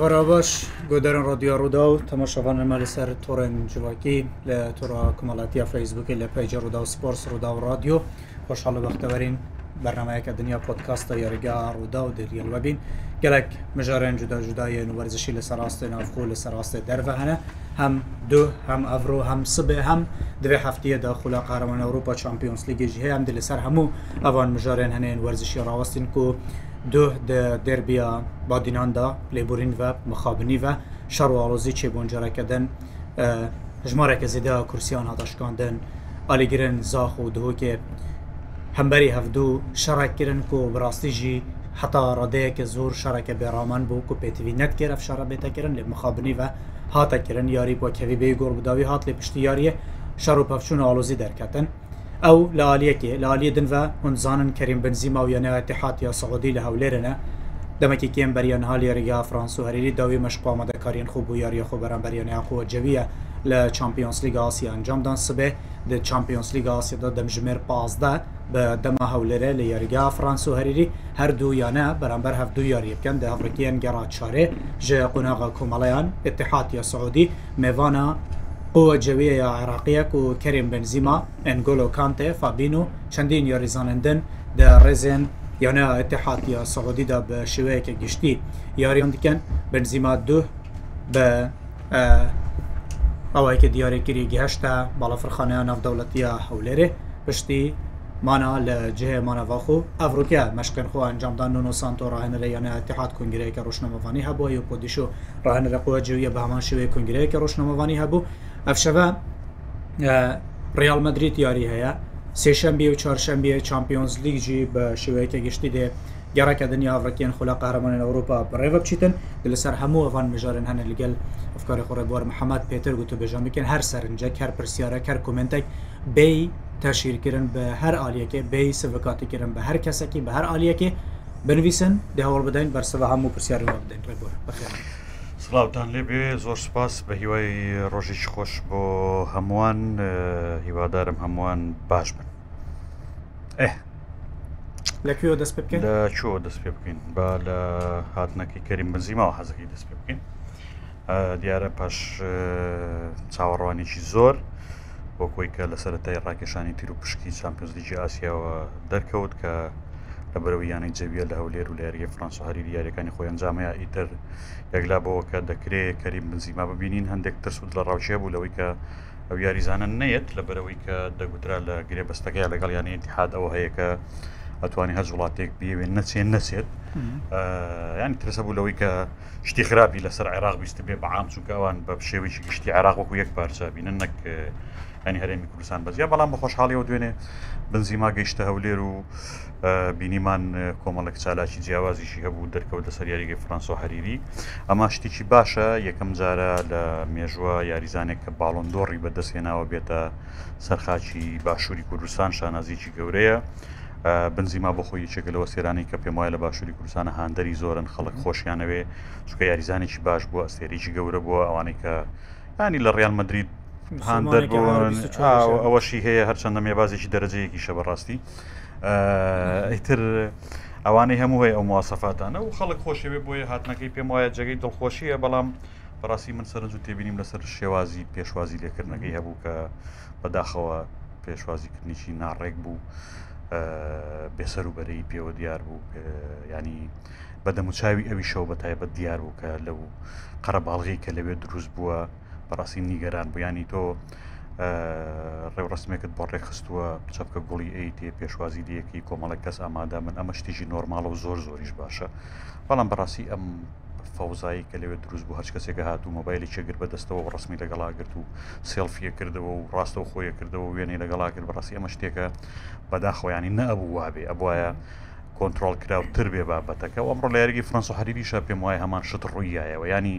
ئێوەرا باش گۆدەرن ڕۆدیۆ ڕوودا و تەماشەوان ئەمە لەسەر تۆڕێن جوواکی لە تۆڕا کۆمەڵاتیە فەیسبوکی لە پەیجە ڕوودا و سپۆرس ڕوودا و رادیۆ خۆشحاڵ بەختەوەرین بەرنمایەکە دنیا پۆتکاستە یاریگا ڕوودا و دەریێڵوەبین گەلک مژارێن جودا جوداە وەرزشی لە سەڕاستی نافکۆ لە سەڕاستی دەرە هەنە هەم دو هەم ئەڤرۆ هەم سبێ هەم دوێ هەفتەیەدا خولا قارەوان ئەوروپا چمپیۆنسلیگەژ هەیە ئەم لەسەر هەموو ئەوان مژارێن هەنێن وەرزشی ڕاوەستین و دوh di derbiya badînan da lêborîn ve mixabinî ve şer alozî çêboncereke din hijmareke zêdeya kursiyan hadaşkandin alîgirin zax û dihokê hemberî hevdû şerekkirin ku birastî jî heta radeyeke zor şereke bêraman bû ku pêtivî netkir ev şerebêtekirin lê mixabinî ve hatekirin yarî ku kevî bê gor bidawî hat lê piştiyariye şer û pevçûn alozî derketin ئەو لالیەکێ لالی دنە هونزانن کەریم بنزی ماویانەوە تحاتیا سعودی لە هەولێرەنە دەمەکی کێم بەریان هاالی ڕگا فرانسو هەرری داوی مەشقامەدەکارین خۆ بۆ یاریە خۆ بەرەمبەریانیا خۆ جەویە لە چمپیۆنس لیگاسی ئەنجامدان سبێ د چمپیۆنس لیگاسیدا دەمژمێر پازدا بە دەما هەولێرە لە یاریگا فرانسو هەریری هەردوو یانە بەرامبەر هەفتو یاریەکەن دە ئەفریکیان گەڕات چارێ ژێ قوناغا کۆمەڵەیان اتحاتیە سعودی مێوانە ئەوە جەویە عێراقیەک و کەرێن بنزیما ئەنگۆلۆ کانتێ فابین و چەندین یاریزانندن دە ڕێزێن یانە ئەتحاتیا سەعودیدا بە شوەیەکە گشتی یاریان دیکەن بنزیما دوه بە ئەوەیکە دیارێکگیری گەهشتا باڵەفرخانەیە ناودەوڵەتیە هەولێرێ پشتی مانا لە جێمانەڤاخ و ئەڤروکیا مەشکنخۆ ئەنجامدان و سانتۆ ڕاهێنرە یانە ئەتحات کنگرەیەکە ڕۆشنەمەوانی هەبووە و پۆدیش و ڕاهێنرە قووە جویە بەمان شوێ کنگرەیەکە ڕۆشنەمەوانی هەبوو ئەفشەوە ڕیال مدریت یاری هەیە سێشەمبی و چارشەمبیە چمپیۆنز لیگجی بە شوەیەکە گشتی دێ گەڕەکە دنیا ئەڕکیان خۆلا قارەمانن ئەوروپا بڕێوە بچیتن لەسەر هەموو ئەوان مژارن هەنە لەگەل ئەفکاری خۆڕێبوار محەممەد پێتر گوتو بێژان بکەن هەر سەرنجە کەر پرسیارە کەر کومنتێک بی تەشیرکردن بە هەر ئالیەکە بی سڤکاتیکردن بە هەر کەسێکی بە هەر ئالیەکە بنویسن دەهوڵ بدەین بەرسەوە هەموو پرسیار بدەین ڕێبوار بخێن. سلااوان لێبێ زۆر سپاس بە هیوای ڕۆژیش خۆش بۆ هەمووان هیوادارم هەمووان باش بن ئە لەکوێ دەست پێ بکەین لە چۆ دەست پێ بکەین با لە هاتنەکی کەریم بنزیمەوە حەزەکەی دەست پێ بکەین دیارە پاش چاوەڕوانێکی زۆر وەکۆی کە لە سەرەتای ڕاکێشانی تیر و پشکی چمپیۆزلیجی ئاسیاوە دەرکەوت کە لەبەرەوە یانەی جەویە لە هەولێر و لەێریە فرانسا هەری دیارەکانی خۆی ئەنجامەیە ئیتر پێگلا بەوە کە دەکرێت کەری بنزیما ببینین هەندێک ترسود لە ڕاوچێ بوو لەوەی کە ئەو یاریزانە نەیەت لەبەرەوەی کە دەگوترا لە گرێبەستەکەی لەگەڵ یانی تحاد ئەوە هەیە کە ئەتوانانی هەز وڵاتێک بێوێن نەچێن نەچێت یانی ترسە بوو لەوەی کە شتی خراپی لەسەر عێراق بیست بێ بەعام چووکەوان بە شێوەیەکی گشتی عراق وەکو یەک پارچبینن نەک ئەنی هەرێمی کوردستان بەزیە بەڵام بە خۆشحاڵیەوە دوێنێ بنزیما گەیشتە هەولێر و بینیمان کۆمەڵک چالاکی جیاوازیشی هەبوو دەرکەوت لە سەریارێکی فرانسۆ هەریری ئەما شتێکی باشە یەکەم جارە لە مێژووە یاریزانێک کە باڵندۆڕی بەدەستێناوە بێتە سەرخاچی باشووری کوردستان شانازیی گەورەیە. بنزیما بە خۆی چێکلەوە سێرانی کە پێم وایە لە باشووری کوردستانە هاندەری زۆرن خەڵک خۆشیانەوێ چکە یاریزانێکی باش بووە ئەستێریی گەورە بووە ئەوانەی کە ینی لە ڕیال مدرید هەندەر ئەوەشی هەیە هەرچەندە مێبازێکی دەرەجەیەکی شە بەڕاستی ئیتر ئەوانەی هەموو هەیە ئەو موواسەفاتانە و خەڵک خۆشەوێ بۆیە هاتنەکەی پێم وایە جگەی دڵخۆشیە بەڵام بەڕاستی من سەرنج و تێبینیم لەسەر شێوازی پێشوازی لێکردنەکەی هەبوو کە بەداخەوە پێشوازیکردنیشی ناڕێک بوو بێسەر و بەرەی پێوە دیار بوو ینی بەدەموچاوی ئەوی شەو بە تایبەت دیار بوو کە لەو قەرەباڵغی کە لەوێ دروست بووە بەڕاستی نیگەران بوویانی تۆ ڕێوڕسمێکت بۆ ڕێخستووە چەپکە گوڵی ئەیتێ پێشوازی دیەکی کۆمەڵک کەس ئامادا من ئەمە شتیژی نۆرمالە و زۆر زۆریش باشە بەڵام بەڕاستی ئەم فەوزایی کە لەوێت دروست بوو هەچ کەسێکە هاتوو مۆبایلی چێگر بەدەستەوە ڕسمی لەگەڵاگررت و سلفیە کردەوە و ڕاستە خۆیە کردەوە وێنەی لەگەڵاگر بەڕاستی ئەمە شتێکە بەداخۆیانی نەبوو وابێ ئەبواە کۆنتترۆل کراوتر بێ بابەتەکە ئەمڕۆ لە یاریگی فرەنسۆ هەریریشە پێم وایە هەمان شت ڕوویایەوە ینی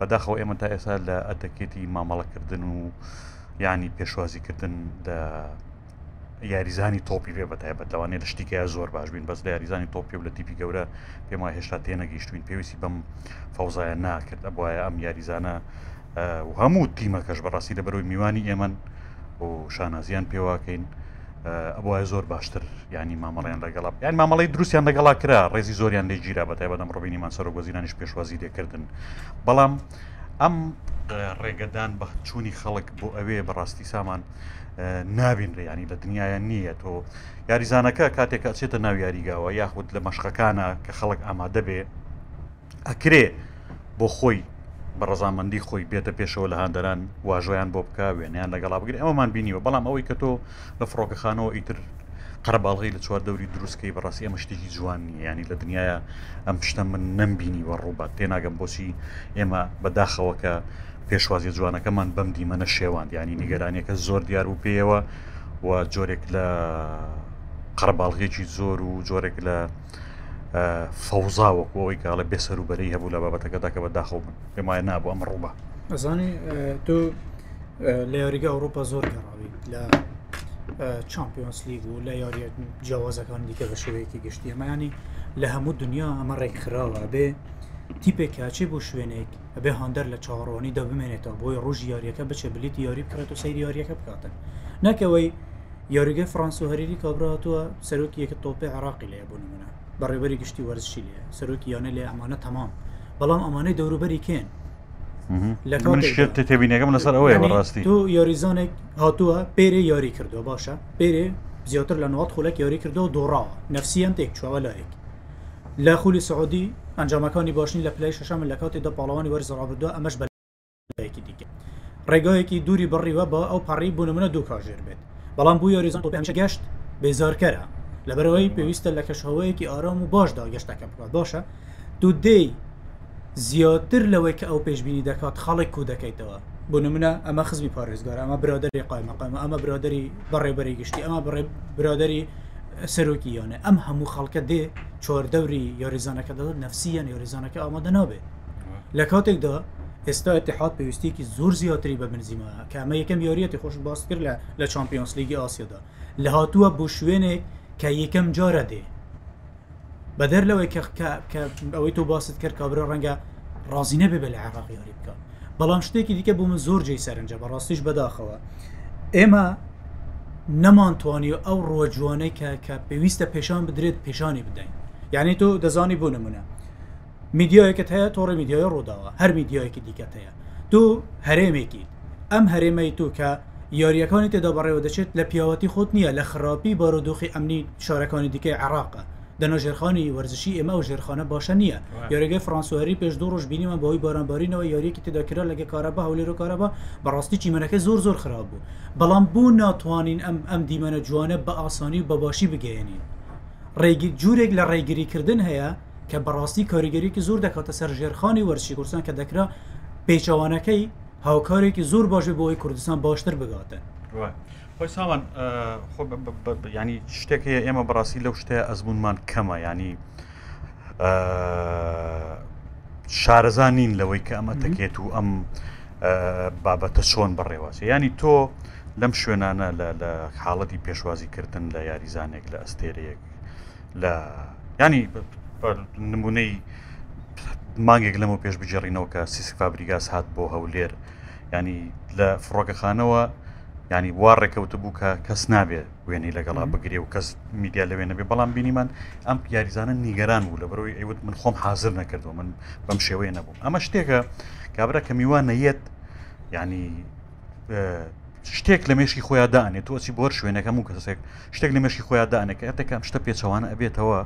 بەداخەوە ئێمە تا ئێستا لە ئەتەکێتی مامەڵەکردن و یعنی پێشوازیکردن لە یاریزانی تۆپی پێ بەتایبەت لەوانێ لە شتێکە زۆر باش بین بەس لە یاریزانی تۆپی و لە تیپی گەورە پێما هێشتا تێنەگەیشتوین پێویستی بەم فەوزایە ناکرد بواە ئەم یاریزانە هەموو تیمەکەش بەڕاستی لە بەرەوەی میوانی ئێمە و شانازیان پێواکەین. ئەوە زۆر باشتر ینی مامەڵیان لەگەڵا یان مامەڵی دروستیان لەگەڵا کرا ڕێزی زۆریان لێگیرا بەتای بەدەم ڕبینیمان سەر گۆزیرانش پێشوازی دێکردن بەڵام ئەم ڕێگەدان بە چووی خەڵک بۆ ئەوێ بەڕاستی سامان نابینرە ینی لە دنیاە نییە تۆ یاریزانەکە کاتێک ئەچێتە ناو یاریگاوە یاخود لە مەشقەکانە کە خەڵک ئامادە بێ ئەکرێ بۆ خۆی بە ڕزامەندی خۆی بێتە پێشەوە لە هاندەران واژۆیان بۆ بکە وێنیان لەگەڵا بگری ئەومان بینیوە بەڵام ئەوەی کە تۆ لە فڕۆکەخانەوە ئیتر قەرباڵغی لە چوار دەوری دروستکەی بەڕاستی ئەمە شتێکی جوان نیە ینی لە دنیاە ئەم شتە من نمبینی وە ڕووبات تێناگەم بۆچی ئێمە بەداخەوەکە پێشوازی جوانەکەمان بەم دیمەنە شێواند ینی نیگەرانیەکە زۆر دیار و پێیەوە و جۆرێک لە قەرباڵغێکی زۆر و جۆرێک لە فەوزاوەک ئەوەی کاڵە بێسەر و بەرەی هەبوو لە بابەتەکەدا کە بە داخۆ بن پێمایە نابوو ئەمە ڕووبە ئەزانی تۆ لە یاریگە ئەوروپا زۆر گەڕاوی لە چمپیۆنس لیگ و لە یاری جیاوازەکان دیکە بە شوەیەکی گشتی ئەمایانی لە هەموو دنیا ئەمە ڕێکخراوە بێ تیپێک کاچێ بۆ شوێنێک ئەبێ هەندەر لە چاڕۆنی دەبمێنێتەوە بۆی ڕژ یاریەکە بچێ بلیت یاری بکرێت و سەیری یاریەکە بکاتن نەکەوەی یاریگە فرانس و هەریری کابراهاتوە سەرۆکی یەکە تۆپی عراقی لێ بوون منە بەڕێبەری گشتی وەرزشی لێ سەرۆکی یانە لێ ئەمانە تەمام بەڵام ئەمانەی دەوروبەری کێن لەبینەکەم لەسەر ئەوەیە بەڕاستی تو یاریزانێک هاتووە پێرێ یاری کردو باشە پێرێ زیاتر لە نوات خولەك یاری کردو و دۆڕاوە نفسیان تێک چوەوە لایەک لە خولی سعودی ئەنجامەکانی باشنی لە پلای شەشەمە لە کاتێدا پاڵەوانی وەرزڕابدووە ئەمەش بەلایەکی دیکە ڕێگایەکی دووری بڕیوە بە ئەو پەڕی بوونە منە دوو کاژێر بێت بەڵام بوو یاریزان گەشت بێزارکەرە لەبەرەوەی پێویستە لە کەشهەوەیەکی ئارام و باشدا گەشتەکە بکات باشە دوو دەی زیاتر لەوەی کە ئەو پێشببینی دەکات خەڵک کو دەکەیتەوە بۆ نمونە ئەمە خزمی پارێزگار ئەمە برادری قایمەقام ئەمە برادری بەڕێبەری گشتی ئەمە بڕێ برادری سەرۆکییانە ئەم هەموو خەڵکە دێ چۆردەوری یاریزانەکە دەڵ نفسیان یاریزانەکە ئامادە نابێ لە کاتێکدا ئێستا اتحاد پێویستێکی زۆر زیاتری بە بنزیمە کەمە یەکەم یاریەتی خۆش باس کرد لە لە چمپیۆنسلیگی ئاسیادا لە هاتووە بۆ شوێنێک کە یەکەم جۆرە دێ بەدەر لەوەی ئەوەی تۆ باست کرد کابرا ڕەنگە ڕازینە بێ بە لە عراقی یاری بکە بەڵام شتێکی دیکە بوو من زۆر جێی سەرنجە بە ڕاستیش بەداخەوە ئێمە نەمانتوانی و ئەو ڕۆژوانەی کە کە پێویستە پێشان بدرێت پێشانی بدەین یعنی تۆ دەزانی بۆ نمونە میدیایەکەت هەیە تۆڕی میدیای ڕووداوە هەر میدیایەکی دیکەت هەیە دوو هەرێمێکی ئەم هەرێمەی تو کە یاریەکانی تێدا بەڕێوە دەچێت لە پیاوەتی خۆت نییە لە خراپی بارودۆخی ئەمنی شارەکانی دیکەی عراقە دەنەژێرخانی وەرزشی ئێمە و ژێرخانە باشە نییە یاریگەی فرانسواری پێش دوو ڕۆژ بینیمە بەهی بارانبارینەوە یاریەکی تێداکرا لەگە کارەبە هەولێر و کارەبە بەڕاستی چیمەنەکە زۆر زۆر خراپ بوو بەڵام بوو ناتوانین ئەم ئەم دیمەنە جوانە بە ئاسانی و بەباشی بگەێنین ڕێگی جوورێک لە ڕێگیریکردن هەیە کە بەڕاستی کاریگەریکی زۆر دەکاتە سەر ژێرخانی وەرزشی کوردستان کە دەکرا پێچەوانەکەی هاوکارێکی زۆر باشێ بۆ ئەوی کوردستان باشتر بگاتن خۆی سامان ینی شتێک هەیە ئێمە بەڕاستی لەو شتەیە ئەزبوونمان کەمە ینی شارەزان نین لەوەی کە ئەمە دەکێت و ئەم بابەتە چۆن بەڕێوازی ینی تۆ لەم شوێنانە لە حاڵەتی پێشوازیکردن لە یاریزانێک لە ئەستێرەیەک لە ینی نمونەی مانگێک لەمە پێش بجێڕینەوە کە سیسک فابریگاس هات بۆ هەولێر ینی لە فڕۆکەخانەوە ینی وا ڕێکەوت بوو کە کەس نابێ وێنی لەگەڵا بگرێ و کەس میدیا لەوێ نەبێ بەڵام بینیمان ئەم یاریزانە نیگەران بوو لە بەرەوەی ئەیوت من خۆم حاضر نەکردو من بەم شێوەیە نەبوو ئەمە شتێکە کابرا کە میوان نەیەت ینی شتێک لە مێشی خۆیادانێت تۆچی بۆر شوێنەکەم و کەسێک شتێک لە مێشی خۆیادانەکە ئەتەکەم شتە پێچەوانە ئەبێتەوە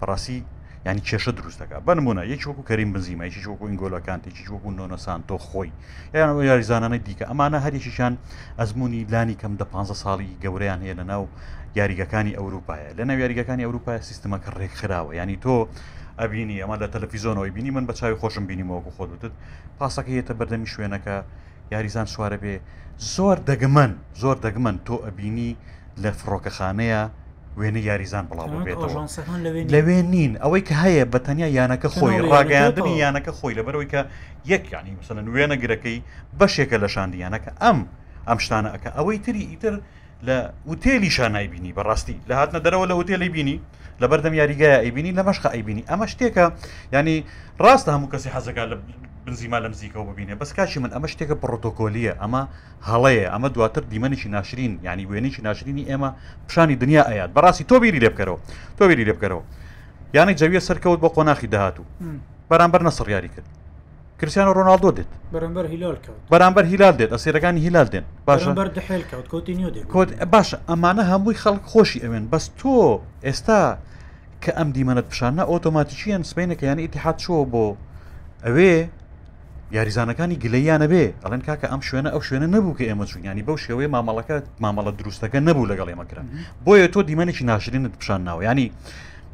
بەڕاستی ینی کێشە دروستەکە بنممونە یەک وەکو کەریم بنزیمە یکی وەکو ئینگۆلەکان تێکی وەکو نۆنەسان تۆ خۆی یان ئەو یاریزانانەی دیکە ئەمانە هەریشیشان ئەزمموی لانی کەم دە 15 ساڵی گەورەیان هەیە لە ناو یاریگەکانی ئەوروپایە لە ناو یاریگەکانی ئەوروپای سیستمەکە ڕێکخراوە ینی تۆ ئەبینی ئەمە لە تەلەفیزۆنەوەی بینی من بە چاوی خۆشم بینیمەوەکو خۆتت پاسەکە هێتە بەردەمی شوێنەکە یاریزان سوارە بێ زۆر دەگمەن زۆر دەگمەن تۆ ئەبینی لە فڕۆکەخانەیە وێنە یاریزان بڵاو بێتەوە لەوێ نین ئەوەی کە هەیە بە تەنیا یانەکە خۆی ڕاگەیاندنی یانەکە خۆی لەبەرەوەی کە یەکیانی مثلەن وێنە گرەکەی بەشێکە لە شاندیانەکە ئەم ئەم شتانە ئەەکە ئەوەی تری ئیتر لە وتێلی شانایبینی بەڕاستی لە هاتنە دەرەوە لە وتێلی بینی لە بەردەم یاریگایە ئەیبینی لە مەشق ئەیبینی ئەمە شتێکە ینی ڕاستە هەموو کەسی حەزەکە لە بنزیما لە نزیکەوە ببینێ بەس کاشی من ئەمە شتێکە پرۆتۆکۆلیە ئەمە هەڵەیە ئەمە دواتر دیمەنیشی ناشرین ینی وێنیشی ناشرینی ئێمە پیشانی دنیا ئەیات بەڕاستی تۆ بیری لێ بکەرەوە تۆ بیری لێ بکەرەوە یانەی جەویە سەرکەوت بۆ قۆناخی داهاتوو بەرامبەر نەسڕیاری کرد کرسیان ڕۆناالدۆ دێت بەرەمبەر هیلال بەرامبەر هیلال دێت ئەسیرەکانی هیلال دێن باشە باشە ئەمانە هەمووی خەڵک خۆشی ئەوێن بەس تۆ ئێستا کە ئەم دیمەنت پیششانە ئۆتۆماتیکییان سبینەکە یان ئیتحات چۆ بۆ ئەوێ یاریزانەکانی گلەیانە بێ ئەڵەن کاکە ئەم شوێنە ئەو شوێنە نەبوو کە ئێمە چونیانی بەو شێوەیە مامەڵەکە مامەڵە دروستەکە نەبوو لەگەڵ ئێمەکرن بۆیە تۆ دیمەنێکی ناشرینت پیششان ناوە ینی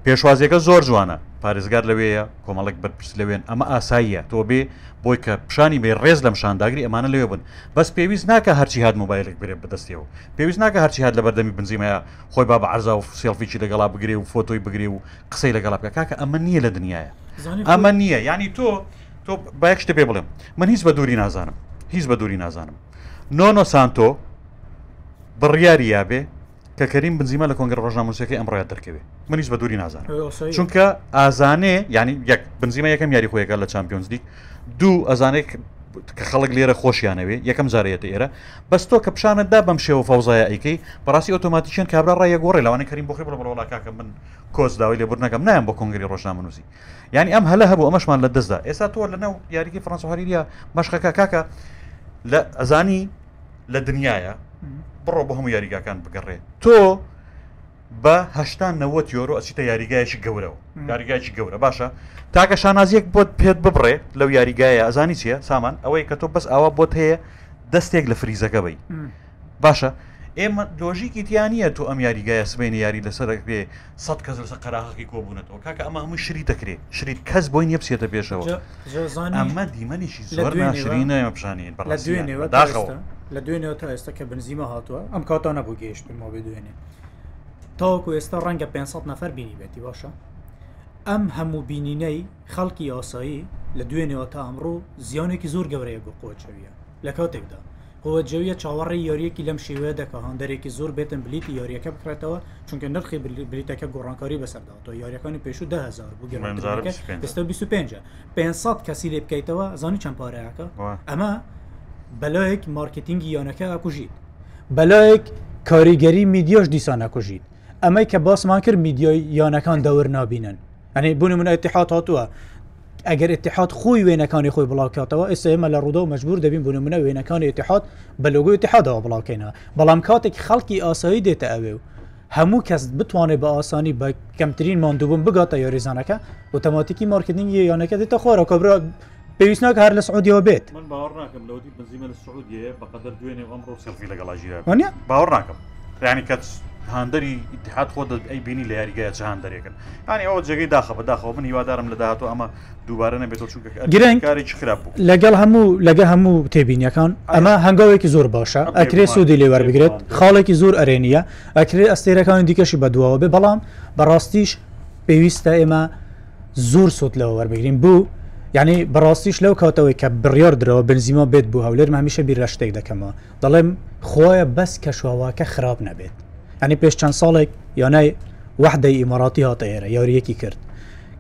پێشوازیەکە زۆر جوانە پارێزگار لەوەیە کۆمەڵک بەرپرس لەوێن ئەمە ئاساییە تۆ بێ بۆی کە پیشانی بێ ڕێز لەم شانداگری ئەمانە لەوێ بن بەس پێویست ناکە هەرچی هاات مۆبایلێک برێ بەدەستێەوە پێویست ناکە هەرچی هاات لە بەردەمی بنزیمەیە خۆی با بە عرزا و سێڵفیی لەگەڵا بگرێ و فۆتۆی بگرێ و قسەی لەگەڵا بکە کاکە ئەمە نییە لە دنیاە ئەمە نییە ینی تۆ تۆ باەک شتە پێ بڵێم من هیچ بە دووری نازانم هیچ بە دووری نازانم نۆنۆ سانتۆ بڕیاری یابێ کە کەریم بنجیمە لە کۆنگە ڕۆژناموسیەکەی ئەمڕۆیە دەکەوێت منیش بە دووری نازان چونکە ئازانێ ینی یەک بنجیمە یەکەم یاری خۆیەکە لە چمپیۆنز دیک دوو ئەزانێک کە خەڵک لێرە خۆشیانەوێ یەکەم زارەتە ئێرە بەستۆ کە پیششانتدا بەم شێوە فەوزایە ئەیکەی بەڕاستی ئۆتۆماتیشن کابرا ڕای گۆڕی لەوانە کەریم بخی بڵڵاکە من کۆزداوی لێ بورنەکەم نام بۆ کۆنگری ڕۆژنامەنووسی یعنی ئەم هەلە هەبوو ئەمەشمان لە دەستدا ئێستا تۆ لەنەو یاریکی فەرەنسەهاریە مەشقەکە کاکە لە ئەزانی لە دنیاە بڕۆ بە هەموو یاریگاکان بگەڕێ تۆ بەهشتان نەوە یۆرۆ ئەچیتە یاریگایشی گەورەوە یاریگایکی گەورە باشە تاکە شانازیەک بۆت پێت ببڕێ لەو یاریگایە ئەزانی چیە سامان ئەوەی کە تۆ بەس ئاوا بۆت هەیە دەستێک لە فریزەکە بی باشە ئێمە دۆژیکی تیانە تۆ ئەم یاریگایە سبێنی یاری لەسەرێ سەد کەس لەسەر قەراحقی کۆبوونەتەوە کاکە ئەمە هەموو شری دەکرێت شریت کەس بۆی نیە بچێتە پێشەوە ئەمە دیمەنیشی زۆر ناشرینە ئەمە پیشانین بەڵ دوێنێ داخەوە. لە دوێنەوە تا ئێستا کە بنزیمە هاتووە ئەم کاتا نەبوو گەیشتمەوە بێ دوێنێ تاوەکو ئێستا ڕەنگە 500 نەفەر بینی بێتی باشە ئەم هەموو بینینەی خەڵکی یاسایی لە دوێنەوە تا ئەمڕۆ زیانێکی زۆر گەورەیە بۆ قۆچەویە لە کاتێکدا هۆ جوویە چاوەڕی یاریەکی لەم شێوەیە دەکە هەندێکی زۆر بێتن بلیتی یاریەکە بکرێتەوە چونکە نرخی بلیتەکە گۆڕانکاری بەسەرداوەوە یاریەکانی پێشوو 100هزار بگەێ 500 کەسی لێ بکەیتەوە زانی چەند پارەیەەکە ئەمە بەلایەک مارکتینگی یانەکە ئەکوژیت بەلایەک کاریگەری میدیۆش دیسان ئەکوژیت ئەمەی کە باسمان کرد میدیۆی یانەکان دەور نبینن ئەنی بوون من اتحات هاتووە ئەگەر اتحاد خۆی وێنەکانی خۆی بڵاوکاتەوە ئێستا ئێمە لە ڕوودا و مەجبور دەبین بوون منە وێنەکانی اتحاد بە لۆگوی اتحادەوە بڵاوکەینە بەڵام کاتێک خەڵکی ئاسایی دێتە ئەوێ و هەموو کەس بتوانێت بە ئاسانی بە کەمترین مادووبم بگاتە یاریزانەکە و تەماتیکی مارکردنی یانەکە دێتە خۆرە کەبرا پێویستنا هەر لە سعودیەوە بێت من باوەڕ ناکەم لەودی بنزیمە لە سعودیە بەقدر دوێنێ ئەمڕۆ سەفی لەگەڵا ژیرانە باوەڕ ناکەم ڕانی کەچ هاندەری اتحات خۆ ئەی بینی لە یاریگایە جهان دەرێکن ینی ئەوە جگەی داخە بەداخەوە من هیوادارم لە داهاتۆ ئەمە دووبارە نەبێتەوە چونکە گرنگ کاری خراپ لەگەڵ هەموو لەگە هەموو تێبینیەکان ئەمە هەنگاوێکی زۆر باشە ئەکرێ سوودی لێ وەربگرێت خاڵێکی زۆر ئەرێنیە ئەکرێ ئەستێرەکانی دیکەشی بەدواوە بێ بەڵام بەڕاستیش پێویستە ئێمە زۆر سووت لەوە وەربگرین بوو یعنی بەڕاستیش لەو کاتەوەی کە بڕیار درەوە بنزیمە بێت بوو هەولێر هەمیشە بیرە شتێک دەکەمەوە دەڵێم خۆیە بەس کەشواواکە خراپ نەبێت ئەنی پێش چەند ساڵێک یانای وەحدەی ئیماراتی هاتەێرە یاریەکی کرد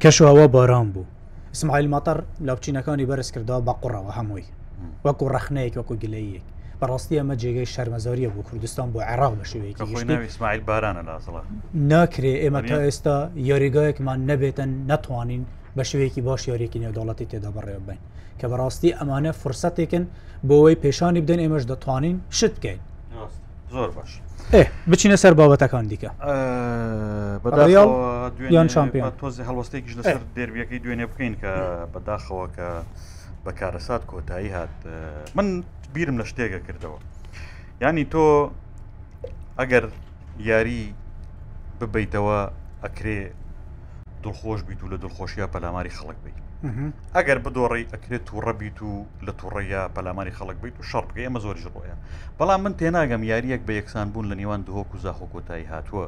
کەشواوا باران بوو اسماعیل ماتەر لاپچینەکانی بەرز کردەوە بە قوڕەوە هەمووی وەکو ڕخنەیەک وەکو گلەیەک بەڕاستی ئەمە جێگەی شەرمەزاریە بۆ کوردستان بۆ عێراق بە شوەیەکیسمایل بارانە ناکرێ ئێمە تا ئێستا یاریگایەکمان نەبێتن نتوانین بە شوەیەکی باش یاریێکی نێودوڵەتی تێدا بەڕێوە بین کە بەڕاستی ئەمانە فرسەتێکن بۆەوەی پێشانی بدەن ئێمەش دەتوانین شت بکەین زۆر باش بچینە سەر بابەتەکان دیکە یان شامپیۆن تۆزی هەڵوەستێکیش لەسەر دەربیەکەی دوێنێ بکەین کە بەداخەوە کە بەکارەسات کۆتایی هات من بیرم لە شتێکە کردەوە ینی تۆ ئەگەر یاری ببیتەوە ئەکرێ دڵخۆش بیت و لە دڵخۆشیە پەلاماری خەڵک بیت ئەگەر بدۆڕی ئەکرێت تووڕە بیت و لە تووڕێە پەلاماری خەڵک بیت و شەڕگە ئەمە زۆر ژڕۆیە بەڵام من تێناگەم یاریەک بە یەکسان بوون لە نێوان دهۆک و زاخۆ کۆتایی هاتووە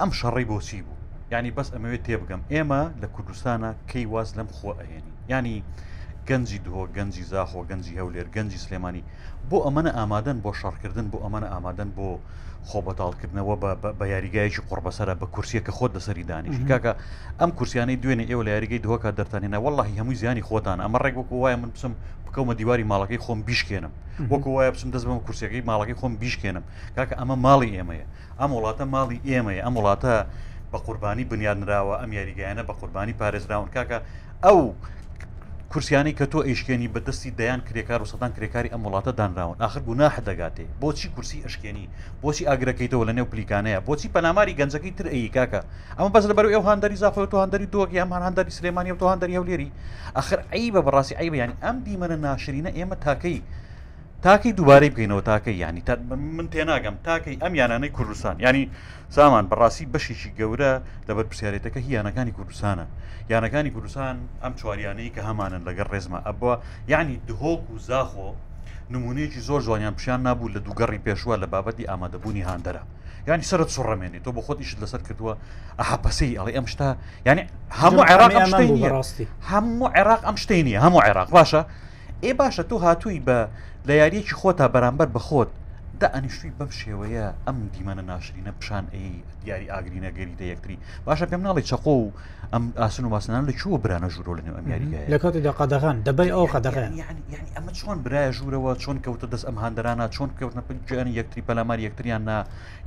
ئەم شەڕی بۆچی بوو ینی بەس ئەمەوێت تێبگەم ئێمە لە کوردستانە کەی واز لەم خۆ ئەهێنی ینی گەنجی دهۆ گەنجی زاخۆ گەنجی هەولێر گەنجی سلێمانی بۆ ئەمەە ئامادەن بۆ شارکردن بۆ ئەمەە ئامادەن بۆ خۆ بەتاڵکردنەوە بە یاریگایکی قڕبەسرە بە کورسیە کە خۆت لەسەری دانیشی کاکە ئەم کورسیانەی دوێنێ ئێوە لە یاریگەی دۆکە دەرتانێنە وەڵی هەمووی زیانی خۆتان ئەمە ڕێک وەکو وایە من بچم بکەمە دیواری ماڵەکەی خۆم بیشکێنم وەکو وایە بچم دەست بەم کورسەکەی ماڵەکەی خۆم بیشکێنم کاکە ئەمە ماڵی ئێمەیە ئەم وڵاتە ماڵی ئێمەیە ئەم وڵاتە بە قوربانی بنیادراوە ئەم یاریگەیانە بە قوربانی پارێزراون کاکە ئەو کورسیانی کە تۆ ئیشکێنی بەدەستی دەیان کرێکار و سەدان کرێکاری ئەم وڵاتە دانراون آخر گوناح دەگاتێ بۆچی کورسی ئەشکێنی بۆچی ئاگرەکەیتەوە لە نێو پلیکانەیە بۆچی پەلاماری گەنجەکەی تر ئەی کاکە ئەمە بەس لەبەر ئەو هەندری زافەوە تۆ هەندری دۆگی ئەم هەندری سلێمانی و تۆ هەندری هەولێری آخر ئەی بە بەڕاستی ئەی بەیانی ئەم دیمەنە ناشرینە ئێمە تاکەی تاکەی دووبارەی بگەینەوە تاکە ینی تا من تێناگەم تاکەی ئەم یانانەی کوردستان ینی سامان بەڕاستی بەشیشی گەورە لەبەر پرسیارێتەکە هی یانەکانی کوردستانە یانەکانی کوردستان ئەم چواریانەی کە هەمانن لەگەر ڕێزمە ئەبووە ینی دهۆک و زاخۆ نمونەیەکی زۆر جوانیان پیشیان نبوو لە دووگەڕی پێشوە لە بابەتی ئامادەبوونی هاندەرە ینی سرت سوڕەمێنێت تۆ بە خۆتیشت لەسەر کردووە ئەحپەسی ئەڵێ ئەم شتا ینی هەموو عێراق هەموو عێراق ئەم شتینی هەموو عێراق باشە ئێ باشە تۆ هاتووی بە لە یاریەکی خۆتا بەرامبەر بەخۆت دا ئەنیشتوی بەم شێوەیە ئەم دیمەنە ناشرینە پیشان ئەی دیاری ئاگرینە گەری دە یەکتری باشە پێم ناڵی چقۆ و ئەم ئاسن و ماسنان لە چوە برانە ژوورۆ لەنێو ئەم یاریگە لە کاتیدا قەدەغان دەبی ئەو قەدەغان ینی ئەمە چۆن برایە ژوورەوە چۆن کەوتە دەست ئەم هەندرانە چۆن کەوتنە پگیانی یەکتری پەلاماری یەکتریان نا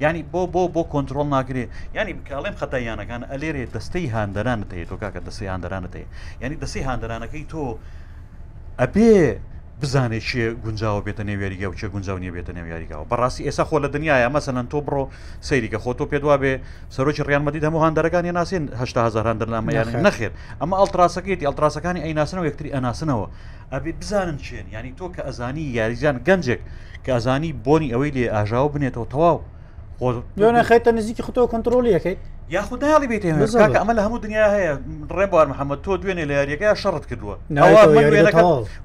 ینی بۆ بۆ بۆ کۆنتترۆل ناگرێ ینی کاڵێم خەتایانەکان ئەلێرێ دەستەی هاندەرانت هەیە تۆ کاکە دەستی هاندەرانت هەیە ینی دەستی هاندەرانەکەی تۆ ئەبێ بزانێت چیە گونجاوە بێتە نێوێریگە و چە گونجاو نیە بێتە نێویاریگەوە بەڕاستی ئێستا خۆ لە دنیاە مەسەەن تۆ بڕۆ سەیریکە خۆ تۆ پێدوا بێ سەرۆکی ڕیانمەدی هەموو هەندەرەکانی ناسێن هشتا هزار هەندەرنامەیان نەخێر ئەمە ئەڵتراسەکەیتی ئەڵتراسەکانی ئەیناسنەوە یەکتری ئەناسنەوە ئەبێ بزانن چێن ینی تۆ کە ئەزانی یاریزیان گەنجێک کە ئەزانی بۆنی ئەوەی لێ ئاژاو بنێتەوە تەواو خۆ خیتە نزیکی خۆ کنتترۆلیەکەیت یاخودایڵی بێت ئەمە لە هەموو دنیا هەیە ڕێبوار محەممەد تۆ دوێنێ لە یاریەکە شەڕت کردووە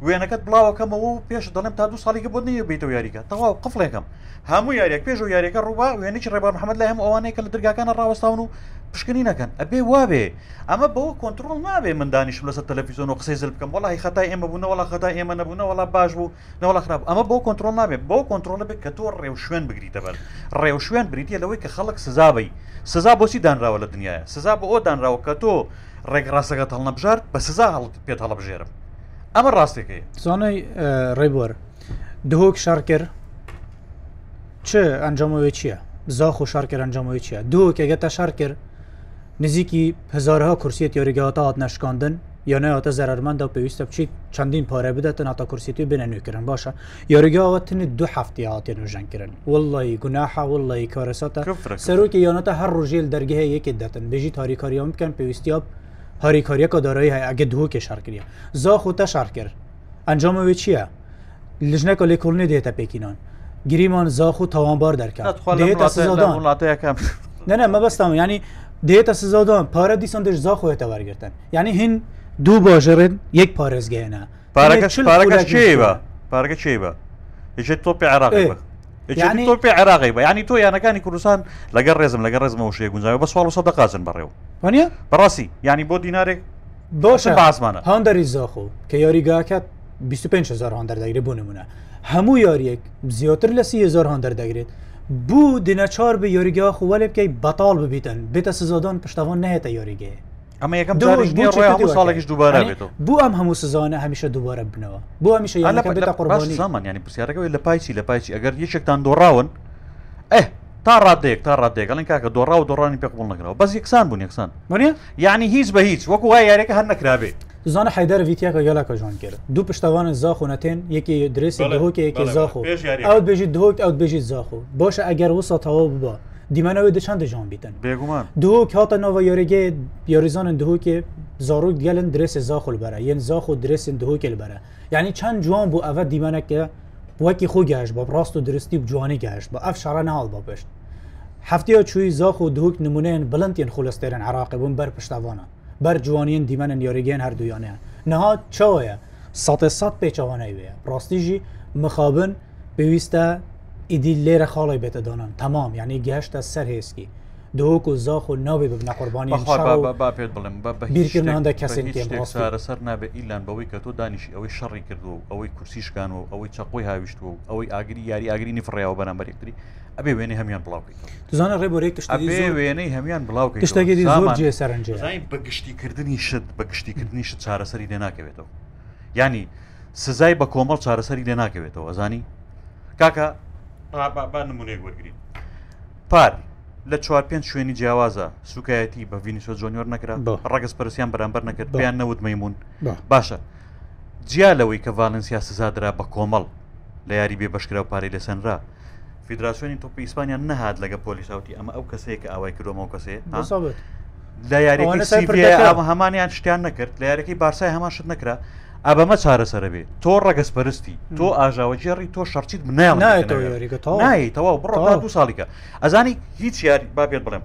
وێنەکەت بڵاوەکەمەوە و پێش دەڵم تا دو ساڵێکی بۆ نیە بێتەوە یاریکە تەواو قفلێکم هەموو یاریێک پێش و یاریەکە ڕووبا وێنێکی ڕێبار محەممەد لە هەم ئەوانەیە کە لە دەرگاکانە ڕوەستاون و پشکنی نەکەن ئەبێ وابێ ئەمە بەوە کۆنتترۆل نابێ مندانیشم لەسەر تەلەفیزۆن و قسەی زل بکەم وڵی خەتای ئێمە بوون وڵا خەدا ئێمە نەبوون وڵا باش بوو نەوەڵ خراپ ئەمە بۆ کۆنتترۆل نابێ بۆ کۆنتترۆل بێت کە تۆ ڕێو شوێن بگریتە بەر ڕێو شوێن بریتە لەوەی کە خەڵک سزابی سزا بۆسی دانراوە لە دنیاە سزا بۆ ئەو دانراوە کە تۆ ڕێکڕاستەکەت هەڵنەبژار بە سزا هەڵ پێت هەڵبژێرم ئەمە ڕاستێکی زۆنەی ڕێبوەر دهۆک شارکر چه ئەنجامەوە چییە؟ زاخ و شارکر ئەنجامەوە چییە؟ دووەکێگەتە شارکرد نزیکی هزارها کورسیت یاریگەهاتە هات نەشکاندن یا نەیاتە زەرمەدا و پێویستە بچیت چەندین پارە بدەتە ناتا کورسیتی بنە نوێکردن باشە یاریگاوەتنی دو هەفتی هااتێ نوژەنکردن وڵی گوناحاوڵی کارەساتە سەرۆکی یانەتە هەر ڕژێل دەرگەهەیە یەکێک دەتن بژی تاریکاریان بکەن پێویستیاب هاریکاریەکە دارایی هەیە ئەگە دووکێ شارکردە زاخۆتە شار کرد ئەنجامەوێ چییە؟ لژنەکە لێکۆڵنی دێتە پێکینان گریمان زاخ و تاوانبار دەکات وڵاتەکەم نەنە مەبەستام ینی دێتە سزادان پارە دیسان دش زا خۆێتە وەرگتن یعنی هین دوو باژڕن یەک پارێزگەێنە پارەکە پارەکە چێوە پارەکە چێوە یشێت تۆپی عراقی تۆپی عراقی بە ینی تۆ یانەکانی کوردستان لەگە ڕێزم لەگە ڕێزمەوە شێ گونجاوە بە سوال سە دەقازن بەڕێوە وانە بەڕاستی ینی بۆ دینارێک باشە باسمانە هەندری زاخۆ کە یاریگاکات 25 هزار هەندەردەگری بوونممونە هەموو یاریەک زیاتر لە سی هزار هەندەردەگرێت بوو دنەچار بە یۆریگەوە خووەێ بکەی بەتاڵ ببیتن بێتە سزۆدان پشتەوان نهێتە یۆریگەیە ئەمە یەکەم ساڵێکش دووبارە بێت بوو ئەم هەموو سزانە هەمیشە دووبارە بنەوە بۆ هەمیشە لە قڕبانی زمان ینی پرسیارەکەی لە پایچی لە پایچی ئەگەر یەکێکتان دۆڕاون ئە تا ڕادێک تا ڕادێکگەڵن کاکە دۆڕا و دۆڕانی پێقبڵ نکرەوە بەس یەکسان بوون یەکسان یعنی هیچ بە هیچ وەکو وای یارێکە هەر نەکرابێت زانە حیدار ویتیەکە گەلاکە ژۆن کرد دوو پشتوانە زاخ و نەتێن یەکی درێسی دهۆکێکی زاخ و ئەو بێژی دهۆک ئەو بێژی زاخ و باشە ئەگەر وسە تەواو ببە دیمەەوەی دەچەند دەژان بیتن بێگومان دوۆک هاتە نەوە یۆرەگەی یۆریزانن دهۆکێ زارۆک گەلن درێسی زاخل بەرە یەن زاخ و درێسن دهۆکل بەرە یعنی چەند جوان بوو ئەوە دیمەنەکە وەکی خۆ گەشت بە ڕاست و درستی جوانی گەشت بە ئەف شارە ناڵ بەپشت هەفتەیە چووی زاخ و دوک نمونەیەن بلندیان خولستێرن عراقی بوون بەر پشتوانە بەرجوانیان دیمەن یاریگەیان هەردوویانیان نەها چاوەیە ساتێ سات پێچوانەی وێ ڕاستیژی مخابن پێویستە ئیدی لێرە خاڵی بێتە دانان تەمام یعنی گەشتە سەر هێسکی دۆک و زاخ و ناوێ ببنە قوربانی پێت بڵم بیرکردندا کەسێنسەر نابێت ئیلان بەوەی کە تۆ دانیشی ئەوەی شەڕی کردو و ئەوەی کورسیشکان و ئەوەی چقۆی هاویشت و ئەوەی ئاگری یاری ئاگرینی فڕیاوە بەنامبەرێکتری ئەبێ وێنی هەمان بڵاوکەیت دزانە ڕێبۆرێک وێنەی هەمان بڵاوکە شتێکی زۆر جێ سەرنج بە گشتیکردنی شت بە گشتیکردنی شت چارەسەری لێ ناکەوێتەوە ینی سزای بە کۆمەڵ چارەسەری لێ ناکەوێتەوە ئەزانی کاکە نمونەیە وەرگین پار لە چوار پێنج شوێنی جیاوازە سوکایەتی بە ڤینیسۆ جۆنیۆر نەکرا ڕگەس پرسیان بەرامبەر نەکرد بیان نەوت مەمون باشە جیا لەوەی کە ڤالنسیا سزادرا بە کۆمەڵ لە یاری بێ بەشکرا و پارەی لەسەنرا فیدراسیۆنی تۆپی ئیسپانیا نەهات لەگە پۆلیساوتی ئەمە ئەو کەسەیە کە ئاوای کردۆمەوە کەسەیە لە یاریەکە هەمانیان شتیان نەکرد لە یارەکەی بارسای هەماشت نەکرا ئابەمە چارەسەرە بێ تۆ ڕەگەسپەرستی تۆ ئاژاوەجێڕی تۆ شەرچیت بنایەوە بڕ دو ساڵیکە ئەزانی هیچ یاری با پێت بڵێم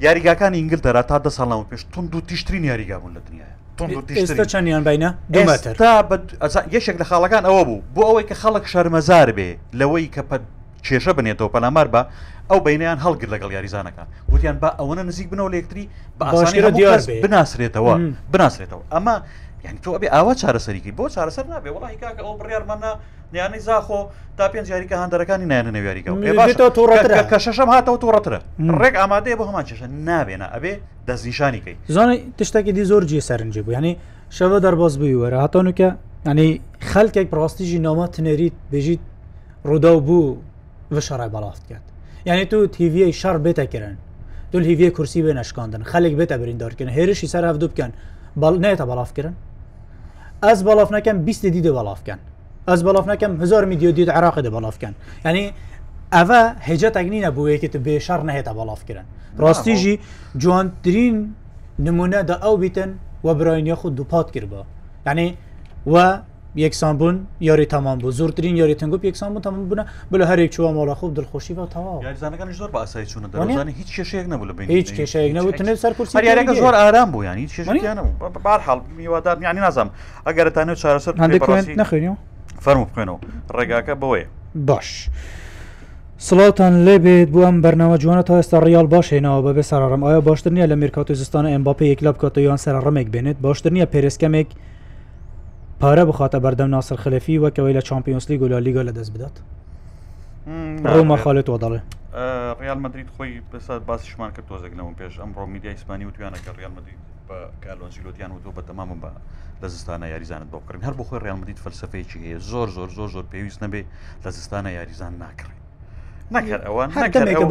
یاریگاکان ئینگلتەرا تا دە ساڵەوە پێش تون دو تیشترین یاریگا بوون لە دنیاە چەندیان بینە یەشێک لە خاڵەکان ئەوە بوو بۆ ئەوەی کە خەڵک شەرمەزار بێ لەوەی کە کێشە بنێتەوە پەلامار بە ئەو بینیان هەڵگر لەگەڵ یاریزانەکە گوتیان بە ئەوەنە نزیک بنەوە لەکتری بناسرێتەوە بناسرێتەوە ئەمە یعنی تۆ ئەبێ ئاوا چارەسەریکی بۆ چارەسەر نابێ وڵی کاکە ئەو بڕیارمەە نیانی زاخۆ تا پێنج یاریکە هەندەرەکانی نیانە نەویاریکە کە شەشەم هاتەوە تۆڕەترە ڕێک ئامادەیە بۆ هەمان چێشە نابێنە ئەبێ دەستنیشانیکەی زانانی تشتێکی دی زۆر جێ سەرنجی بوو ینی شەوە دەرباز بووی وەرە هاتۆنکە ینی خەلکێک پراستیژی نامە تنەریت بێژیت ڕوودا بوو شەڕای بەڵافت کرد یعنی تو تیVی شار بێتەکردن دو هیوی کورسی بێ نشکاندن خەلێک بێتە بریندارکردن هێرشی سەر هەفتو بکەن بەڵ نێتە بەڵافکردن ئەس بەڵاف نەکەم 20 دیدە بەڵافکەن ئەس بەڵاف نەکەم هزار میدیو دیت عراقی دە بەڵافکەن ینی ئەە هێجەتەک نینە بووەیەکت بێ شار نەهێتە بەڵافکردن ڕاستیژی جوانترین نمونە دا ئەو بیتن و براینە خود دووپات کردبە ینی و یەکسان بوون یاری تامان بوو زۆرترین یاری تنگوپ یەکسان بوو تەمام بوون بلە هەرێک چوە ماڵا خوب دڵخۆشی بە تەواو یاریزانەکان زۆر باسای چوونە دەزانانی هیچ کێشەیەک نەبوو هیچ کێشەیەک نەبوو تنێت سەر کورسی یاریەکە زۆر ئارام بوو یانی بار حڵ میوادار یانی نازام ئەگەرتانێت چارەسەر هەندێک نخێنەوە فەرمو بخێنەوە ڕێگاکە بەوەیە باش. سڵاتان لێبێت بۆ ئەم بەرنەوە جوانە تا ئێستا ڕیال باشێنەوە بەبێ سەرڕم ئایا باشتر نیە لە میرکات و زستانە ئەمباپەیەک لە بکاتە یان سەر ڕمێک بێنێت باشتر نیە پێرسکەمێک پارە بخاتە بەردەم ناسر خلەفی وەکەوەی لە چمپیۆنسلی گولا لیگە لە دەست بدات ڕۆمە خاڵێت وەداڵێ ڕال مدرید خۆی بەسا باسیشمان کرد تۆزەکنەوە پێش ئەمڕۆ میدیا ئیسپانی وتوانەکە ڕال مدرید بە کالۆنجیلۆتیان وتۆ بە تەمام بە لە زستانە یاریزانت بۆ بکردن هەر بۆ خۆی ڕال مدید فەلسفەیەکی هەیە زۆر زۆر زۆر زۆر پێویست نەبێ لە زستانە یاریزان ناکڕێت نەکرد ئەوە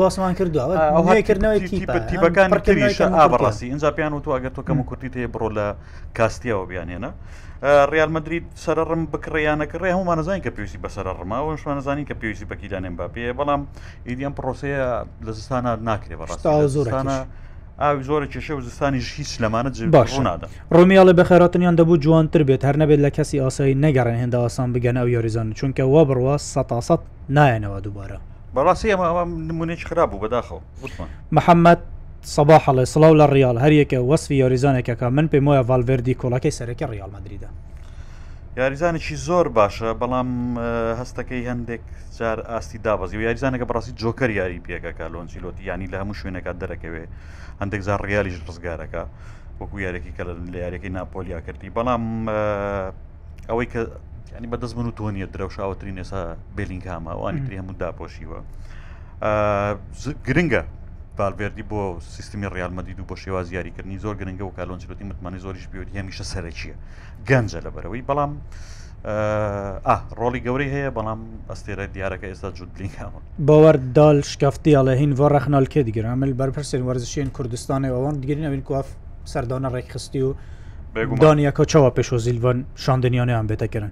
باسمان کردوەکردنەوەیتیپەکان کردیشە ئابڕاستی ئینجا پیان و توواگە تۆ کەم کورتی تێ بڕۆ لە کاستیەوە بیانێنە ریال مدرید سرە ڕم بکڕیانەکڕێ هەمومان نزانانی کە پێویستی بەسرە ڕماوە شوان نزانانی کە پێویستی بەکیدانێن با پێ بەڵام ئیدیان پرۆسەیە لە زستانە ناکرێ بەڕاستە زۆرانە. ئاوی زۆرە کێشە و زستانیش هیچ لەمانە باشنادا ڕۆمیاڵە بە خێراتنیان دەبوو جوانتر بێت هەر نەبێت لە کەسی ئاسایی نەگەڕێن هێندا ئاسان بگەن ئەو یۆریزان چونکە وە بڕوە سە نایەنەوە دووبارە. بەڕاستی ئەمە ئەوە نمونێک خراپ بوو بەداخەوە محەممەد سەباح لە سڵاو لە ڕیال هەریەکە وەسفی یاریزانێکەکە من پێم وایە ڤالڤردی کۆڵەکەی سەرەکە ڕیال مدریدا یاریزانێکی زۆر باشە بەڵام هەستەکەی هەندێک جار ئاستی دابزی و یاریزانەکە بەڕاستی جۆکەر یاری پێکەکە لۆنجیلۆتی ینی لە هەموو شوێنەکە دەرەکەوێ هەندێک زار ڕیالیش ڕزگارەکە وەکو یارێکی کە لە یارێکی ناپۆلیا کردی بەڵام ئەوەی کە ینی بەدەست من و تۆ نیە درەوشاوەترین ێسا بلینگ هاماوانی تری هەموو داپۆشیوە گرنگە بالبێردی بۆ سیستمی ڕالمەدید و بۆ شێواز یاریکردنی زۆر گرنگە و کالۆنجلەتی متمانی زۆریش بیوت هەمیشە سەرەکیە گەنجە لە بەرەوەی بەڵام ڕۆلی گەورەی هەیە بەڵام ئەستێرە دیارەکە ئێستا جوود بلینکامون بەوەردال شکفتیاڵە هین بۆ ڕەخنالکێ دیگەرامل بەرپرسن وەرزشین کوردستانی ئەوان دیگرین ئەوین کوف سەردانە ڕێکخستی و دانیەکە چاوە پێشۆزیلڤەن شاندنیانیان بێتەکردن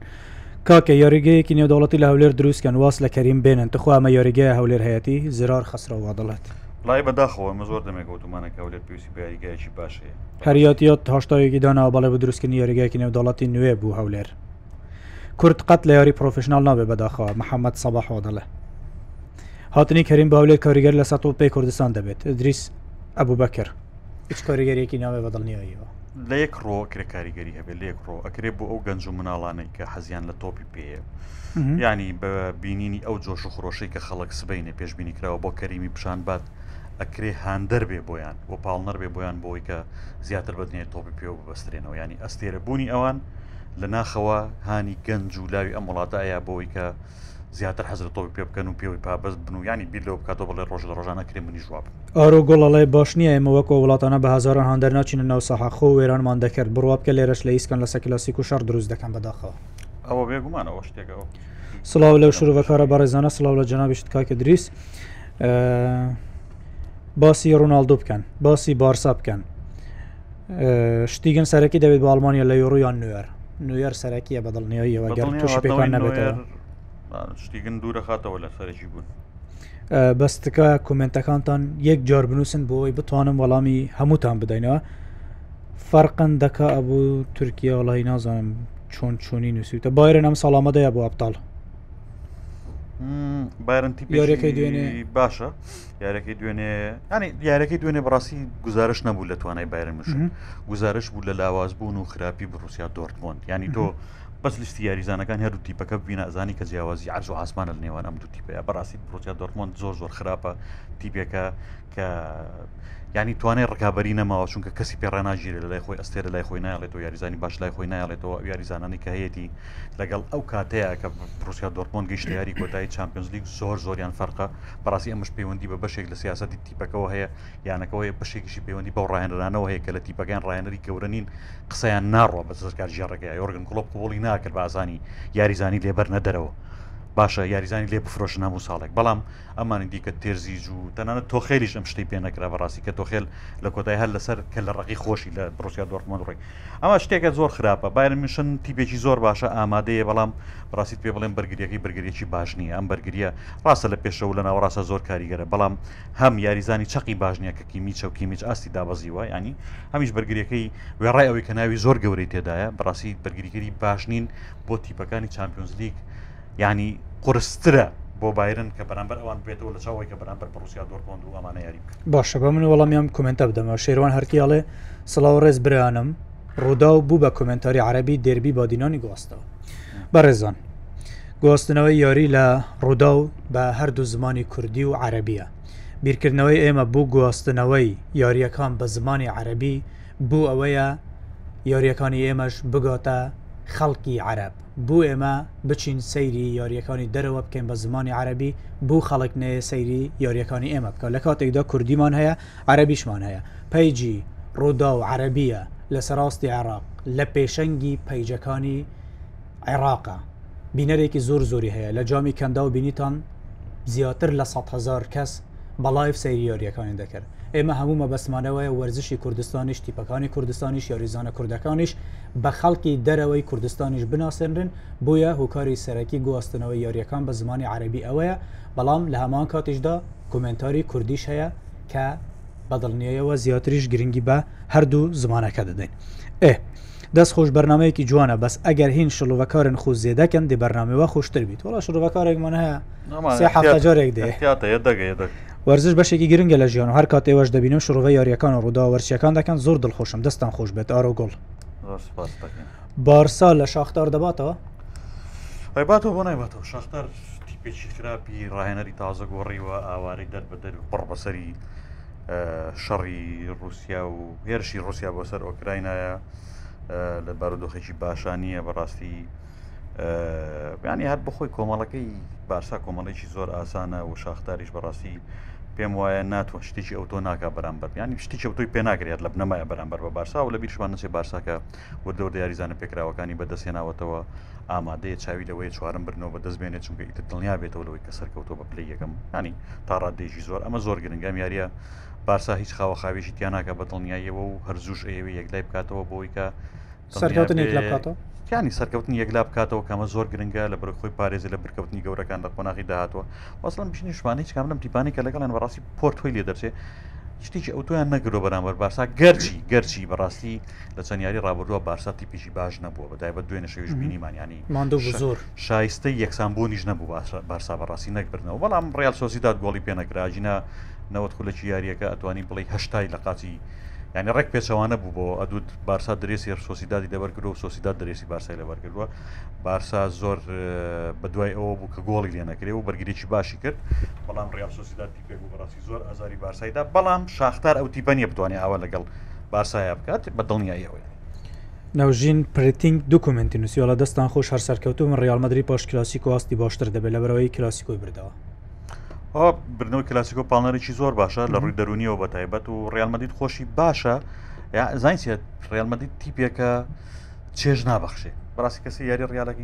کاکە یاریگەیەکی نێودەوڵەتی لە هەولێر دروستکەن واز لە کەریم بێنن تخوا ئەمە یاریگەیە هەولێر هەیەی زرار خسرەوە دەڵێت لای بەداخەوە مە زۆر دەمێک گوتومانەکە هەولێر پێویستی یاریگایکی باشەیە هەریاتیات هاشتایەکی داناوە بەڵێ بە دروستکردنی یاریگایکی نێودەوڵەتی نوێ بوو هەولێر کورد قەت لە یاری پرۆفشنال نابێ بەداخەوە محەممەد سەباحەوە دەڵێ هاتنی کەریم باولێر کاریگەر لە سە پێی کوردستان دەبێت دریس ئەبوو بەکرد هیچ کاریگەریەکی ناوێ بەدڵنیاییەوە لە یەک ڕۆ کرێ کاریگەری هەبێت لە یەک ڕۆ ئەکرێ بۆ ئەو گەنج و مناڵانەی کە حەزیان لە تۆپی پێەیە ینی بە بینینی ئەو جۆش و خۆشەی کە خەڵک سبینێ پێشببینی کراوە بۆ کەریمی پیشان بات ئەکرێ هاندەر بێ بۆیان بۆ پاڵنەر بێ بۆیان بۆی کە زیاتر بەدنێ تۆپی پێ و بەسترێنەوە ینی ئەستێرە بوونی ئەوان لە ناخەوە هانی گەنج و لاوی ئەم وڵاتە ئایا بۆی کە زیاتر حەزر تۆ پێ بکەن و پێوەی پابست بن و ینی بیر لەو بکاتەوە بڵێ ڕۆژ لە ڕۆژانە کرێ منی ژواب ئارۆ گوڵەڵێ باش نییە ئێمەوەکو وڵاتانە بە هزاران هەندەر ناچینە ناو سەحاخۆ وێرانمان دەکرد بڕوا بکە لێرەش لە ئیسکن لە سەکلاسیک و شار دروست دەکەم بەداخەوە ئەوە بێگومانەوە شتێکەوە سلااو لەو شروعەکارە بەڕێزانە سلااو لە جنابیشت کاکە دریس باسی ڕووناالدۆ بکەن باسی بارسا بکەن شتیگەن سەرەکی دەوێت بە ئەلمانیا لە یۆڕویان نوێر نوێر سەرەکیە بەدڵنیەوەیەوە گەرتوش پێکان نەبێتەوە شتیگن دوورە خاتەوە لە سەرێکی بوون بەستەکە کومنتەکانتان یەک جار بنووسن بۆی بتوانم وەڵامی هەمووتان بدەینەوە فەرقند دەکا ئەبوو تورکیا وڵی نازانم چۆن چۆنی نووسیتە باێرن ئەم ساڵامەدەیە بۆ ئەبتال بارنتی یارەکەی دوێنێ باشە یارەکەی دوێنێ ینی یارەکەی دوێنێ بڕاستی گزارش نەبوو لە توانای بارن مشن گزارش بوو لە لاواز بوون و خراپی بڕوسیا دۆرتمۆند ینی تۆ بەس لیستی یاریزانەکان هەر دوتیپەکە بینە ئەزانی کە جیاوازی عرز و ئاسمانە لە نێوان ئەم دوتیپەیە بەڕاستی پرۆتیا دۆرمۆند زۆر زۆر خراپە تیپێکە کە ینی توانای ڕکابی نەماوە چونکە کەسی پێڕناژیرە لە لای خۆی ئەستێرە لای خۆی نایڵێتەوە یاریزانی باش لای خۆی نایڵێتەوە یاریزانانی کە هەیەی لەگەڵ ئەو کاتەیە کە پرسییا دۆرپۆن گەیشت یاری کۆتایی چمپیۆنز لیگ زۆر زۆریان فەرقە بەڕاستی ئەمەش پەیوەندی بە بەشێک لە سیاستی تیپەکەەوە هەیە یانەکەەوەی بەشێکیشی پەیوەندی بەو ڕاهێنرانەوە هەیە کە لە تیپەکان ڕایەنەری گەورە نین قسەیان ناڕوە بە سەرکار ژێڕەکە یۆرگن کلۆپ قوڵی ناکرد بازانی یاریزانی لێبەر نەدەرەوە باشە یاریزانی لێ بفرۆشن هەموو ساڵێک بەڵام ئەمانی دیکە تێزیج و تەنانە تۆخێلیش ئەم شتی پێ نەکرا بەڕاستی کە تۆخێل لە کۆتای هەر لەسەر کە لە ڕقی خۆشی لە بڕۆسیا دۆرتمان ڕێک ئەمە شتێکە زۆر خراپە بایر میشن تیبێکی زۆر باشە ئامادەیە بەڵام ڕاستیت پێ بڵێن بەرگریەکەی بەرگریەکی باش نیە ئەم بەرگریە ڕاستە لە پێشەوە لە ناوەڕاستە زۆر کاریگەرە بەڵام هەم یاریزانی چقی باشنیە کە کیمی چەوکی میچ ئاستی دابەزیوە ینی هەمیش بەرگریەکەی وێڕای ئەوەی کە ناوی زۆر گەورەی تێدایە بڕاستی بەرگریگەری باش نین بۆ تیپەکانی چمپیۆنز لیگ ینی قرسترە بۆ بایرن کە بەرامبەر ئەوان بێتەوە لە چاوەی کە بەرامبەر بەڕوسیا دۆرپۆند و ئەمانە یاری باشە بە من وەڵامیان کمنتە بدەمەوە شێوان هەرکیاڵێ سلااو ڕێز برانم ڕوودا و بوو بە کمنتاری عربی دەربی بادینانی گواستەوە بەڕێزان گواستنەوەی یاری لە ڕوودا و بە هەردوو زمانی کوردی و عربیە بیرکردنەوەی ئێمە بوو گواستنەوەی یاریەکان بە زمانی عربی بوو ئەوەیە یاریەکانی ئێمەش بگاتە خەڵکی عرب بوو ئێمە بچین سەیری یاریەکانی دەرەوە بکەین بە زمانی عربی بوو خەڵک نەیە سەیری یاریەکانی ئێمە بکە لە کاتێکدا کوردیمان هەیە عربیشمان هەیە پەیجی ڕوودا و عربیە لە سەراستی عراق لە پێشەنگی پەیجەکانی عێراقا بینەرێکی زۆر زۆری هەیە لە جامی کەندا و بینیتان زیاتر لە 100هزار کەس بەڵایف سەیری یاریەکانی دەکرد ئێمە هەموو مەبەسمانەوەی وەرزشی کوردستانیش تیپەکانی کوردستانیش یاریزانە کوردەکانیش بە خەڵکی دەرەوەی کوردستانیش بناسێنرن بۆیە هوکاری سەرەکی گواستنەوەی یاریەکان بە زمانی عربی ئەوەیە بەڵام لە هەمان کاتیشدا کومنتاری کوردیش هەیە کە بەدڵنیەوە زیاتریش گرنگی بە هەردوو زمانەکە دەدەین ئێ دەست خۆش بەرنمەیەکی جوانە بەس ئەگەر هین شلوڤکارن خو زیێدەکەن دی بەرنمەوە خۆشتر بیت وڵا شلوڤکارێکمان هەیە جارێک دێ دەگەی وەرزش بەشێکی گرنگگە لە ژیان و هەر کات ئێوەش دەبینم شڕۆڤە یاریەکان و ڕوودا وەرسیەکان دەکەن زۆر دڵخۆشم دەستان خۆش بێت ئارۆگۆڵ بارسا لە شاختار دەباتەوە ڕێباتەوە بۆ نایباتەوە شاختار پێچیکراپی ڕاهێنەری تازە گۆڕیوە ئاواری دەر بە دەر پڕ بەسەری شەڕی رووسیا و هێرشی رووسیا بۆ سەر ئۆکراینایە لە بارودۆخێکی باشانیە بەڕاستی بیانی هەر بخۆی کۆمەڵەکەی بارسا کۆمەڵێکی زۆر ئاسانە و شاختاریش بەڕاستی پێم وایە ناتوە شتێکی ئەو تۆ ناکە بەرامبەر ینی شتێکی ئەوتۆی پێناگرێت لە بنەمایە بەرامبەر بە بارسا و لە بیرشمان نچێ بارساکە وەردەور یاریزانە پێکراوەکانی بەدەستێناوەتەوە ئامادەیە چاوی لەوەی چوارم برنەوە بەدەست بێنێت چونکە دڵنیا بێتەوە لەوەی کە سەرکەوتۆ بە پلی یەکەم ینی تاڕادێژی زۆر ئەمە زۆر گرنگام یاریە بارسا هیچ خاوە خاوێژی تیانناکە بە دڵنیاییەوە و هەرزوش ئەوەی یەکلای بکاتەوە بۆیکە سەرکەوتن یەکلا بکاتەوە تیانی سەرکەوتنی یەکلا بکاتەوە کەمە زۆر گرنگە لە بەرخۆی پارێزی لە برکەوتنی گەورەکان لە قۆناغی داهاتوە وەسڵم بشنی شوانەی چ کاملم تیپانی کە لەگەڵیان بەڕاستی پۆرتۆی لێ دەرسێت شتێکی ئەو تویان نەگرۆ بەرامبەر بارسا گەرجی گەرچی بەڕاستی لە چەندیاری ڕابردووە بارساتی پیشی باش نەبووە بەدای بە دوێنە شەویش بینیمانیانی ماندۆ زۆر شایستەی یەکسانبوونیش نەبوو بارسا بەڕاستی نەکردنەوە بەڵام ڕیال سۆسیداد گۆڵی پێنەگراژینە نەوەت خولەکی یاریەکە ئەتوانی بڵی هەشتای لە قاچی ینی ڕێک پێچەوانە بوو بۆ ئەدوود بارسا درێسی سۆسیدادی دەبەرکردو و سۆسیدا درێسی بارسای لەبەرکردووە بارسا زۆر بە دوای ئەوە بوو کە گۆڵی لێ نەکرێ و بەرگریی باشی کرد بەڵام ڕیا سۆسیداتی پێ بوو بەڕاستی زۆر ئازاری بارسایدا بەڵام شاختار ئەو تیبەنیە بتوانێت ئەوە لەگەڵ بارسایە بکات بە دڵنیاییەوەی ناوژین پرتینگ دوکمنتی نووسیۆڵە دەستان خۆش هەر سەرکەوتو من ڕالمەدرری پاش کلاسیک و ئاستی باشتر دەبێت لەبەرەوەی کلاسیکۆی بردەوە بردنەوە کلاسیکۆ پاڵنەرێکی زۆر باشە لە ڕووی دەرونیەوە بە تایبەت و ڕالمەدید خۆشی باشە زانسیێت ڕالمەدید تیپێکە چێژ نابەخشێ بەڕاستی کەسی یاری ڕیالەکە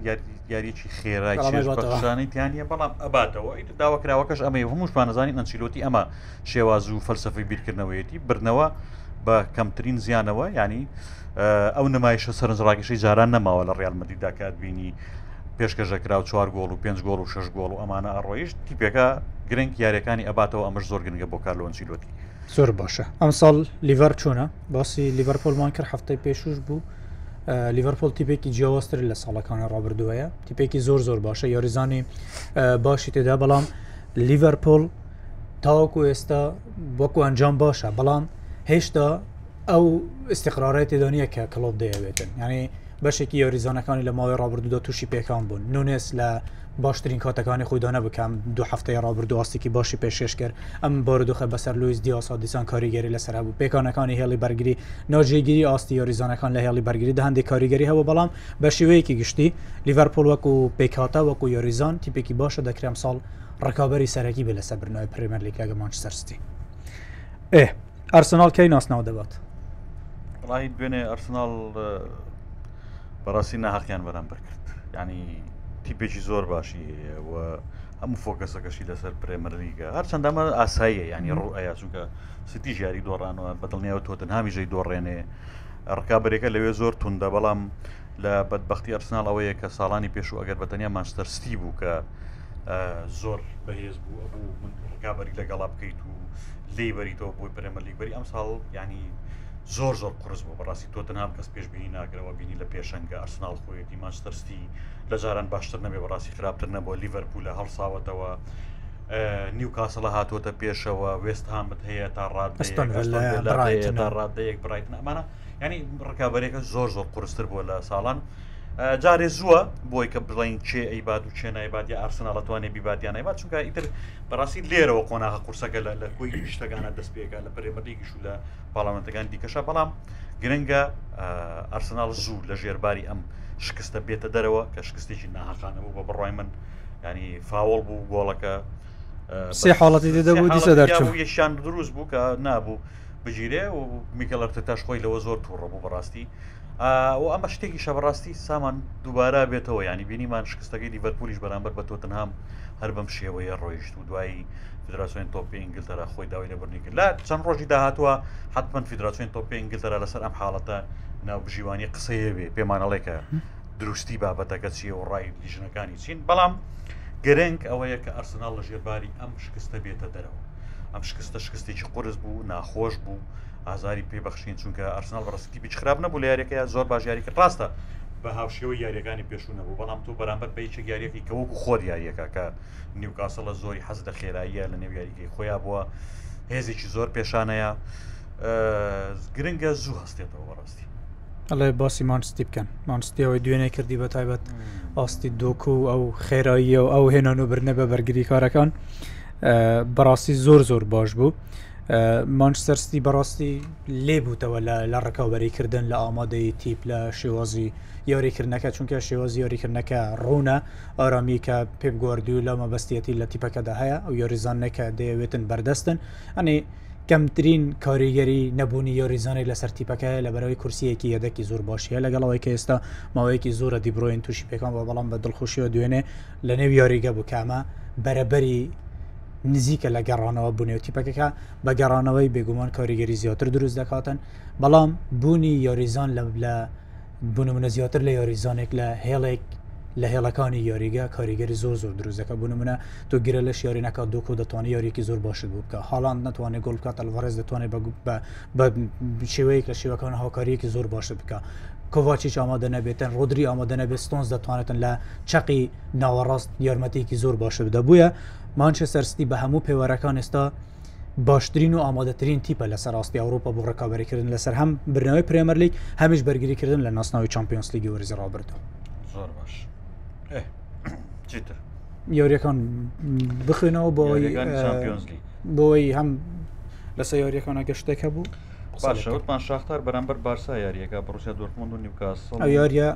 یاریەکی خێراانی تیانە بەڵام ئەباتەوە داواکراوەکەش ئەمە هەمووشمانەزانی ئەنچیلۆتی ئەمە شێواز و فەلسفی بیرکردنەوەیەتی برنەوە بە کەمترین زیانەوە ینی ئەو نمایشە سەرنجڕاکیشی جاران نەماوە لە ڕالمەدی داکات بینی پێشکەژەکرا و چوار گۆڵ و پێنج گۆڵ و شش گۆڵ و ئەمانە ئەڕۆیش تیپێکە گرنگ یاریەکانی ئەباتەوە ئەمەش زۆر گرنگە بۆ کارلۆنجیلۆتی زۆر باشە ئەم ساڵ لیڤەر چۆنە باسی لیڤەرپۆلمان کرد هەفتەی پێشوش بوو لیڤەرپۆل تیپێکی جیاواستر لە ساڵەکانە ڕابردووەیە تیپێکی زۆر زۆر باشە یاریزانی باشی تێدا بەڵام لیڤەرپۆل تاوەکو ئێستا وەکو ئەنجام باشە بەڵام هێشتا ئەو استقرارەتی دانیە کە کلۆب دەیەوێتن یعنی بەشێکی یاریزانەکانی لە ماوەی ڕابردودا تووشی پێکان بوون نونێس لە باشترین کاتەکانی خۆدانە بکەم دو هەفتەیە ڕابردو ئاستێکی باشی پێشێش کرد ئەم بارودوخە بەسەر لویس دیاسا دیسان کاریگەری لەسەر بوو پێکانەکانی هێڵی بەرگری ناجێگیری ئاستی یاریزانەکان لە هێڵی بەرگری دەهندی کاریگەری هەوە بەڵام بە شێوەیەکی گشتی لیڤەرپۆل وەکو پێکاتە وەکو یاریزان تیپێکی باشە دەکرێم ساڵ ڕکابی سەرەکی بێ لەسەر برنەوەی پرمەرلیکاگە مانچسەرستی ئێ ئەرسنال کەی ناسناو دەبات ڕاهید بێنێ ئەرسنال بەڕاستی ناحقیان بەرامبەر کرد ینی تیپێکی زۆر باشی هەیەەوە هەموو فۆکەسەکەشی لەسەر پرێمەرلیگە هەرچەندامە ئاساییە ینی ڕوئیا چونکە ستی ژاری دۆڕانەوە بەدڵنیاوە تۆتن هامیژەی دۆڕێنێ ڕکابێکەکە لەوێ زۆر تونندە بەڵام لە بەدبختی ئەرسناڵەوەیە کە ساڵانی پێش و ئەگەر بەتەنیا ماستەرستی بوو کە زۆر بەهێز بوو ئەبوو ڕکابی لەگەڵا بکەیت و لێبەریتەوە بۆی پرێمەلیگبەری ئەم ساڵ ینی زۆر زۆر قرس بوو بەڕاستی تۆ تەنام کەس پێشبینی ناگرەوە بینی لە پێشەنگە ئەرسناڵ خۆیەتی ماچتەرستی لە جاران باشتر نەبێ بەڕاستی خراپتر نەبووە لیڤەرپول لە هەڵساوەتەوە نیو کاسەڵە هاتوۆتە پێشەوە وێست هامت هەیە تا ڕادێک تا ڕادەیەک برایتن ئەمانە ینی ڕکابەرێکە زۆر زۆر قرستر بووە لە ساڵان. جارێ زووە بۆی کە بڵین چێ ئەیباد و چێ نایباد یا ئارسناڵەتوانێ بیباتیان نایبات چونکە ئیتر بەڕاستی لێرەوە قۆناغ قورسەکە لە لە کوی شتەکانە دەستپێکە لە پەرێمەریگیش و لە پاڵامەتەکان دیکەشە بەڵام گرنگە ئارسناڵ زوو لە ژێرباری ئەم شکستە بێتە دەرەوە کە شکستێکی ناهاقانە بوو بە بڕای من ینی فاوەڵ بوو گۆڵەکە سێ حاڵەتی دەبوو دیسە دەرچوو یەشان دروست بوو کە نابوو بگیرێ و میکەلەر تەتاش خۆی لەوە زۆر تووڕە بوو بەڕاستی و ئەمە شتێکی شەڕاستی سامان دووبارە بێتەوە ینی بینیمان شکستەکەی دیڤەرپولیش بەرامبەر بە تۆتنهام هەر بەم شێوەیە ڕۆیشت و دوایی فدراسیۆن تۆپی ئینگلتەرا خۆی داوای لە بڕنی کرد لە چەند ڕۆژی داهاتوە حتمما فدراسیۆن تۆپی ئینگلتەرا لەسەر ئەم حاڵەتە ناوبژیوانی قسەیە بێ پێمانەڵێکە دروستی بابەتەکە چیە و ڕای دیژنەکانی چین بەڵام گەرنگ ئەوەیە کە ئەرسنال لە ژێرباری ئەم شکستە بێتە دەرەوە ئەم شکستە شکستێکی قرس بوو ناخۆش بوو ئازاری پێبخشین چونکە ئەرسنال ڕستکی بچ خراپ نەبوو لە یاریەکەی زۆر باژیاریکە ڕاستە بە هاوشێوە یاریەکانی پێشوو نەبوو بەڵام تۆ بەرامبەر بەیچە یاریەکی کەوەکو خۆر یاریەکە کە نیوکاسە لە زۆری حەز دە خێراییە لە نێویاریکەی خۆیان بووە هێزێکی زۆر پێشانەیە گرنگە زوو هەستێتەوە بەڕاستی ئەڵێ باسی مانستی بکەن مانستیەوەی دوێنێ کردی بە تایبەت ئاستی دۆکو و ئەو خێراییە و ئەو هێنان و برنە بە بەرگری کارەکان بەڕاستی زۆر زۆر باش بوو. مانچستەرستی بەڕاستی لێبووتەوە لە ڕکاوبەریکردن لە ئامادەی تیپ لە شێوازی یاریکردنەکە چونکە شێوازی یاریکردنەکە ڕوونە ئارامی کە پێپ گواردی و لە مەبەستیەتی لە تیپەکەدا هەیە ئەو یۆریزانەکە دەیەوێتن بەردەستن ئەنی کەمترین کاریگەری نەبوونی یۆریزانێک لە سەرتیپەکە لە بەرەوەی کورسیەکی یەدەکی زۆر باشیە لەگەڵەوەی کە ئێستا ماوەیەکی زۆرە دیبرۆین تووشی پێکان بە بەڵام بە دڵخۆشیەوە دوێنێ لە نێو یاریگە بکامە بەرەبەری نزیکە لە گەڕانەوە بنێوتیپەکەکە بە گەڕانەوەی بێگومان کاریگەری زیاتر دروست دەکاتن بەڵام بوونی یاریزان لە لە بنمونە زیاتر لە یاریزانێک لە هێڵێک لە هێڵەکانی یاریگە کاریگەری زۆر زۆر دروستەکە بنمونە تۆ گرە لە شیارینەکە دوکو دەتوانانی یاریکی زۆر باشت بوو بکە حاڵان نتوانێت گۆڵ بکات ئەلڤەرز دەتوانێت بە شێوەیەک لە شێوەکان هاوکاریەکی زۆر باشت بکە کۆڤچیش ئامادە نەبێتن ڕۆدری ئامادە نەبێت ستۆنز دەتوانێتن لە چقی ناوەڕاست یارمەتێکی زۆر باشە بدەبووە مانچستەرستی بە هەموو پێوەرەکان ئێستا باشترین و ئامادەترین تیپە لە سەرڕاستی ئەوروپا بۆ ڕکاوەریکردن لەسەر هەم برنەوەی پرێمەرلیک هەمیش بەرگریکردن لە ناسناوی چمپیۆنس لیگی وەرزی ڕابردو زۆر باش یاریەکان بخوێنەوە بۆ بۆی هەم لەسەر یاریەکانە گەشتێکە بوو باشەوتمان شاختار بەرامبەر بارسا یاریەکە بڕوسیا دورتمونند و نیوکاسڵ یاریە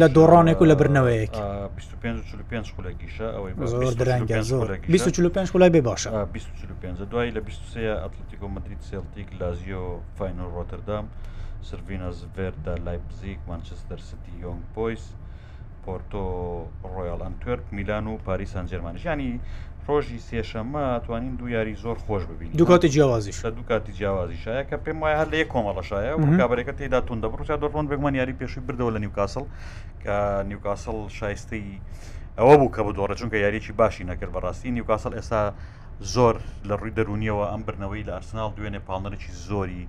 لە دۆڕانێک و لە برنەوەیەک 25 خولەکیشە ئەوەی زۆر درەنگە زۆر 25 خولای بێ باشە 25 دوای لە 23 ئەتلتیک و مدرید سێلتیک لازیۆ فین و ڕۆتردام سرڤینەز ڤێردا لایپزیک مانچستەر سیتی یۆنگ پۆیس پۆرتۆ ڕۆیال ئەنتوێرک میلان و پاریسان جەرمانیش ینی ڕۆژی سێشەمە توانین دو یاری زۆر خۆش ببین دو کاتی جیاوازیش دو کاتی جیاوازیشایە کە پێم وایە هەر لە یک کۆمەڵەشایە کابرێکەکە تێدا تون دەبڕوسیا دۆڕۆن بێکمان یاری پێشوی بردەوە لە نیوکاسڵ کە نیوکاسڵ شایستەی ئەوە بوو کە بدۆڕە چونکە یاریی باشی نەکرد بەڕاستی نیوکاسڵ ئێستا زۆر لە ڕووی دەرونیەوە ئەم برنەوەی لە ئەرسناڵ دوێنێ پاڵنەرێکی زۆری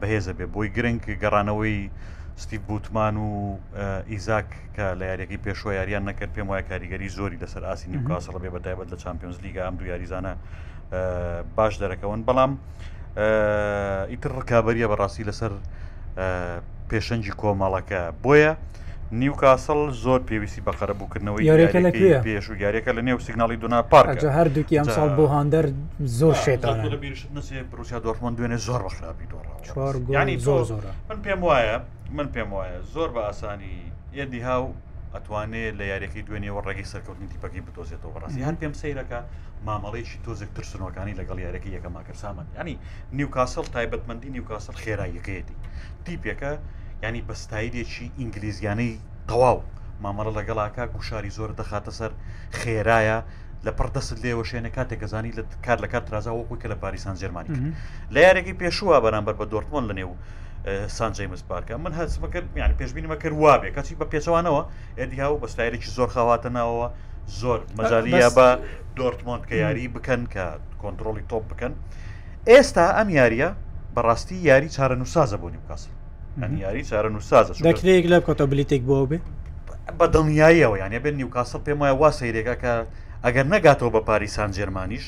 بەهێزە بێ بۆی گرنگ گەڕانەوەی ستیف بوتمان و ئیزاک کە لە یاریەکەی پێشۆ یاریان نەکرد پێم وایە کاریگەری زۆری لەسەر ئاسی نیوکاسڵ بێ بەدایبەت لە چمپیۆنز لیگە ئەم دو یاریزانە باش دەرەکەون بەڵام ئیتر ڕکابەریە بەڕاستی لەسەر پێشەنجی کۆمەڵەکە بۆیە نیوکاسڵ زۆر پێویستی بە قەرەبووکردنەوەی یاریەکە لە پێش و یاریەکە لە نێو سیگناڵی دونا پارک هەردووکی ئەم ساڵ بۆ هاندەر زۆر شێتان پروسیا دۆرمەند دوێنێ زۆر بەخراپی دۆڕ ینی زۆر زۆر من پێم وایە من پێم وایە زۆر بە ئاسانی ئێدی هاو ئەتوانێت لە یاریەکەی دوێنێەوە ڕێگەی سەرکەوتنی تیپەکەی بتۆزێتەوە بەڕاستی هەر پێم سیرەکە مامەڵێکی تۆزێک ترسنەکانی لەگەڵ یارەکە یەکە ماکەسامن ینی نیوکاسل تایبەتمەندی نیوکاسل خێراییەکەیەتی تیپێکە ینی بەستایدێکی ئینگلیزیانەی تەواو مامەڵە لەگەڵاکە گوشاری زۆر دەخاتە سەر خێرایە لە پڕدەست لێوە شوێنە کاتێک گەزانی لە کار لە کار ترازاوەکوی کە لە پاریسان جێرمانی لە یارێکی پێشوە بەرامبەر بە دۆرتمۆن لە نێو سانجی مزبارکە من هەزمەکە یان پێشببینی مەکرد وابێ کەچی بە پێچەوانەوە ئێدی هاو بەستایرێکی زۆر خاواتەنەوە زۆر مەزاریە بە دۆرتمۆند کە یاری بکەن کە کۆنتترۆلی تۆپ بکەن ئێستا ئەم یاریە بەڕاستی یاری چارە نوسازە بۆنی بکەسی ئەنی یاری چارە نوسازە دەکرێک لە کۆتە بلیتێک بۆ بێ بە دڵنیاییەوە یانە بێن نیوکاسڵ پێم وایە وا سەیرێکە کە ئەگەر نەگاتەوە بە پاریسان جێرمانیش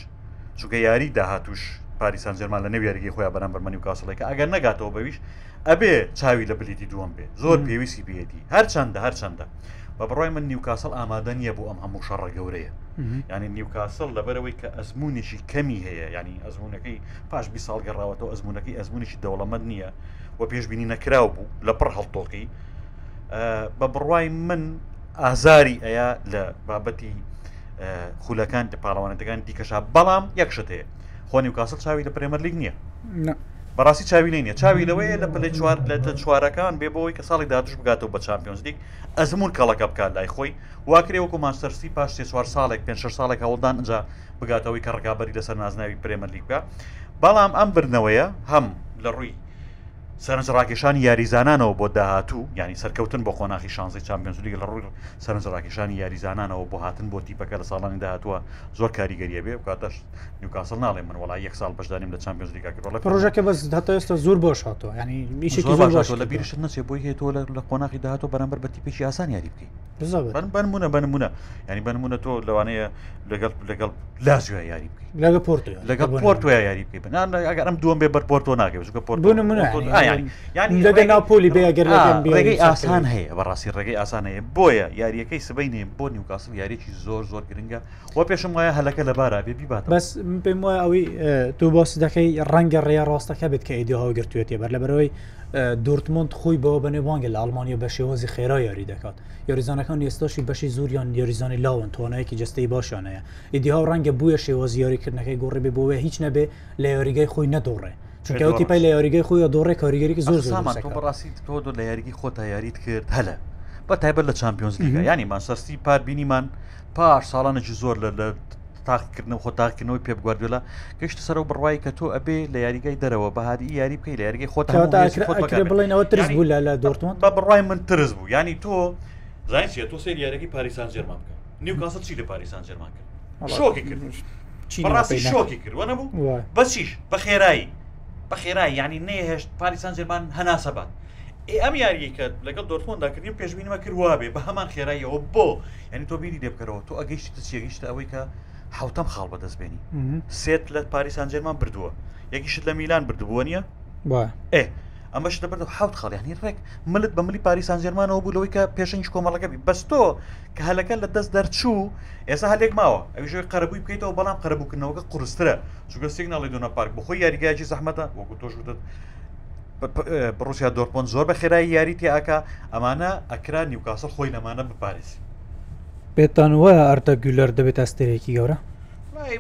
چووکە یاری داهاتوش پاریسان جەرمان لە نەویێرگی خۆیان بەرەم بەرمەنی و کاسڵێکە ئەگەر نگاتەوە بەویش ئەبێ چاوی لە بلیتی دووەم بێ زۆر پێویستی بێتی هەرچەندە هەرچەندە بە بڕای من نیوکاسل ئامادە نییە بۆ ئەم هەموو شەڕە گەورەیە ینی نیوکاسل لەبەرەوەی کە ئەزمونێکی کەمی هەیە ینی ئەزمونەکەی پاش بی ساڵ گەڕاوەتەوە ئەزمونەکەی ئەزمونێکی دەوڵەمەند نییە و پێشببینی نەکراو بوو لە پڕ هەڵتۆقی بە بڕوای من ئازاری ئەیە لە بابەتی خولەکان پاڵەوانەتەکان دیکەشا بەڵام یەکشت هەیە خۆنی و کاسل چاوی لە پرێمەر لیگ نییە بەڕاستی چاوی لێنە چاوی لەوەیە لە پلەی چوار لە چوارەکان بێ بەوەی کە ساڵی دادش بگاتەوە بە چمپیۆنزلیک ئەزمون کەڵەکە بکات لای خۆی واکرێ وەکو ماستەرسی پاش تێ چوار ساڵێک پێ ساڵێک هەوڵدان اینجا بگاتەوەی کە ڕگابی لەسەر نازناوی پرێمەلیکە بەڵام ئەم برنەوەیە هەم لە ڕووی سەرنج ڕاکێشانی یاریزانانەوە بۆ داهاتوو ینی سەرکەوتن بۆ خۆناخی شانزی چمپیۆنسلیگ لە ڕووی سەرنج ڕاکێشانی یاریزانانەوە بۆ هاتن بۆ تیپەکە لە ساڵانی داهاتوە زۆر کاریگەریە بێ کاتەش نیوکاسل ناڵێ من وڵای یەک ساڵ بەشدانیم لە چمپیۆنسلیگا کرد ڕژەکە بەس هەتاێستا زۆر بۆش هاتەوە ینی لە بیرش نچێ بۆی هێتۆ لە قۆناخی داهاتۆ بەرامبەر بە تیپێکی ئاسان یاری بکەین بنمونە بنمونە ینی بنمونە تۆ لەوانەیە لەگەڵ لەگەڵ لازیە یاری بکەین لەگە پۆرت لەگە پۆرتوە یاری بکەین ئەگەرم دوم بێ بەر پۆرتۆ ناکەێت کە پۆرت بنمونە ناپۆلی بێگەر ڕێگەی ئاسان هەیە بەڕاستی ڕێگەی ئاسان هەیە بۆیە یاریەکەی سبەی نێ بۆ نیوکاسم یاریێکی زۆر زۆر گرنگە وە پێشم وایە هەلەکە لە بارابێ بیبات بەس پێم وایە ئەوەی تۆ بۆس دەکەی ڕەنگە ڕێ ڕاستەکە بێت کە ئیدیها گرتوێتی بەر لە بەرەوەی دورتمونند خۆی بەوە بەنێوانگە لە ئەلمانیا بە شێوەزی خێرا یاری دەکات یاریزانەکان ئێستاشی بەشی زوریان یاریزانی لاون تۆنایەکی جستەی باشانەیە ئیدیها ڕەنگە بووە شێوە زیاریکردنەکەی گۆڕێ بێ بۆە هیچ نەبێ لە یاریگەی خۆی نەدۆڕێ چونکەوتی پای لە یاریگەی خۆی دۆڕێک کاریگەری زۆر سامان بەڕاستی تۆ دۆ لە یاریگی خۆ تایاریت کرد هەلە بە تایبەت لە چمپیۆنز لیگە ینی مانسەستی پار بینیمان پاش ساڵانەی زۆر لە تاقیکردن خۆ تاکردنەوەی پێ بگواردولا گەشت سەر و بڕوای کە تۆ ئەبێ لە یاریگای دەرەوە بەهادی یاری بکەی لە یاریگەی خۆت بڵێنەوە ترس بوو لە دۆرتمان بە بڕای من ترس بوو ینی تۆ زای تۆ سێ یارەکەی پاریسان جێرمان بکە نیو کاسە چی لە پاریسان جێرمان کرد شۆکی کرد ڕاستی شۆکی کردوە نەبوو بەچیش بە خێرایی بەخێرای ینی نەهێشت پاریسان جێبان هەناسەبات ئەم یاری کرد لەگەڵ دۆرتۆندا کردیم پێشبینمە کردوا بێ بە هەمان خێراییەوە بۆ ینی تۆ بیری دەبکەرەوە تۆ ئەگەیشتی تچیەگەیشتە ئەوەی کە حوتەم خاڵ بەدەستبێنی سێت لە پاریسان جێرمان بردووە یەکیشت لە میلان بردبووە نیە؟ ئێ ئەمەش دەبەر حوت خەڵیانی ڕێک ملت بە ملی پاریسان جێرمانەوە بوو لەوەی کە پێشنج کۆمەڵەکەبی بەستۆ کە هەلەکە لە دەست دەرچوو ئێستا هەلێک ماوە ئەوش قەرەبووی بکەیتەوە بەڵام قەرەبووکردنەوەکە قورسرە چگە سیگناڵی دوۆنە پارک بخۆی یاریگایکی زەحمەتە وەکو تۆشتت بڕوسیا دۆرپۆن زۆر بە خێرایی یاریتی ئاکا ئەمانە ئەکران نیوکاسل خۆی لەمانە بپارێسی پێتان وایە ئەردە گولەر دەبێت ئەستێرێکی گەورە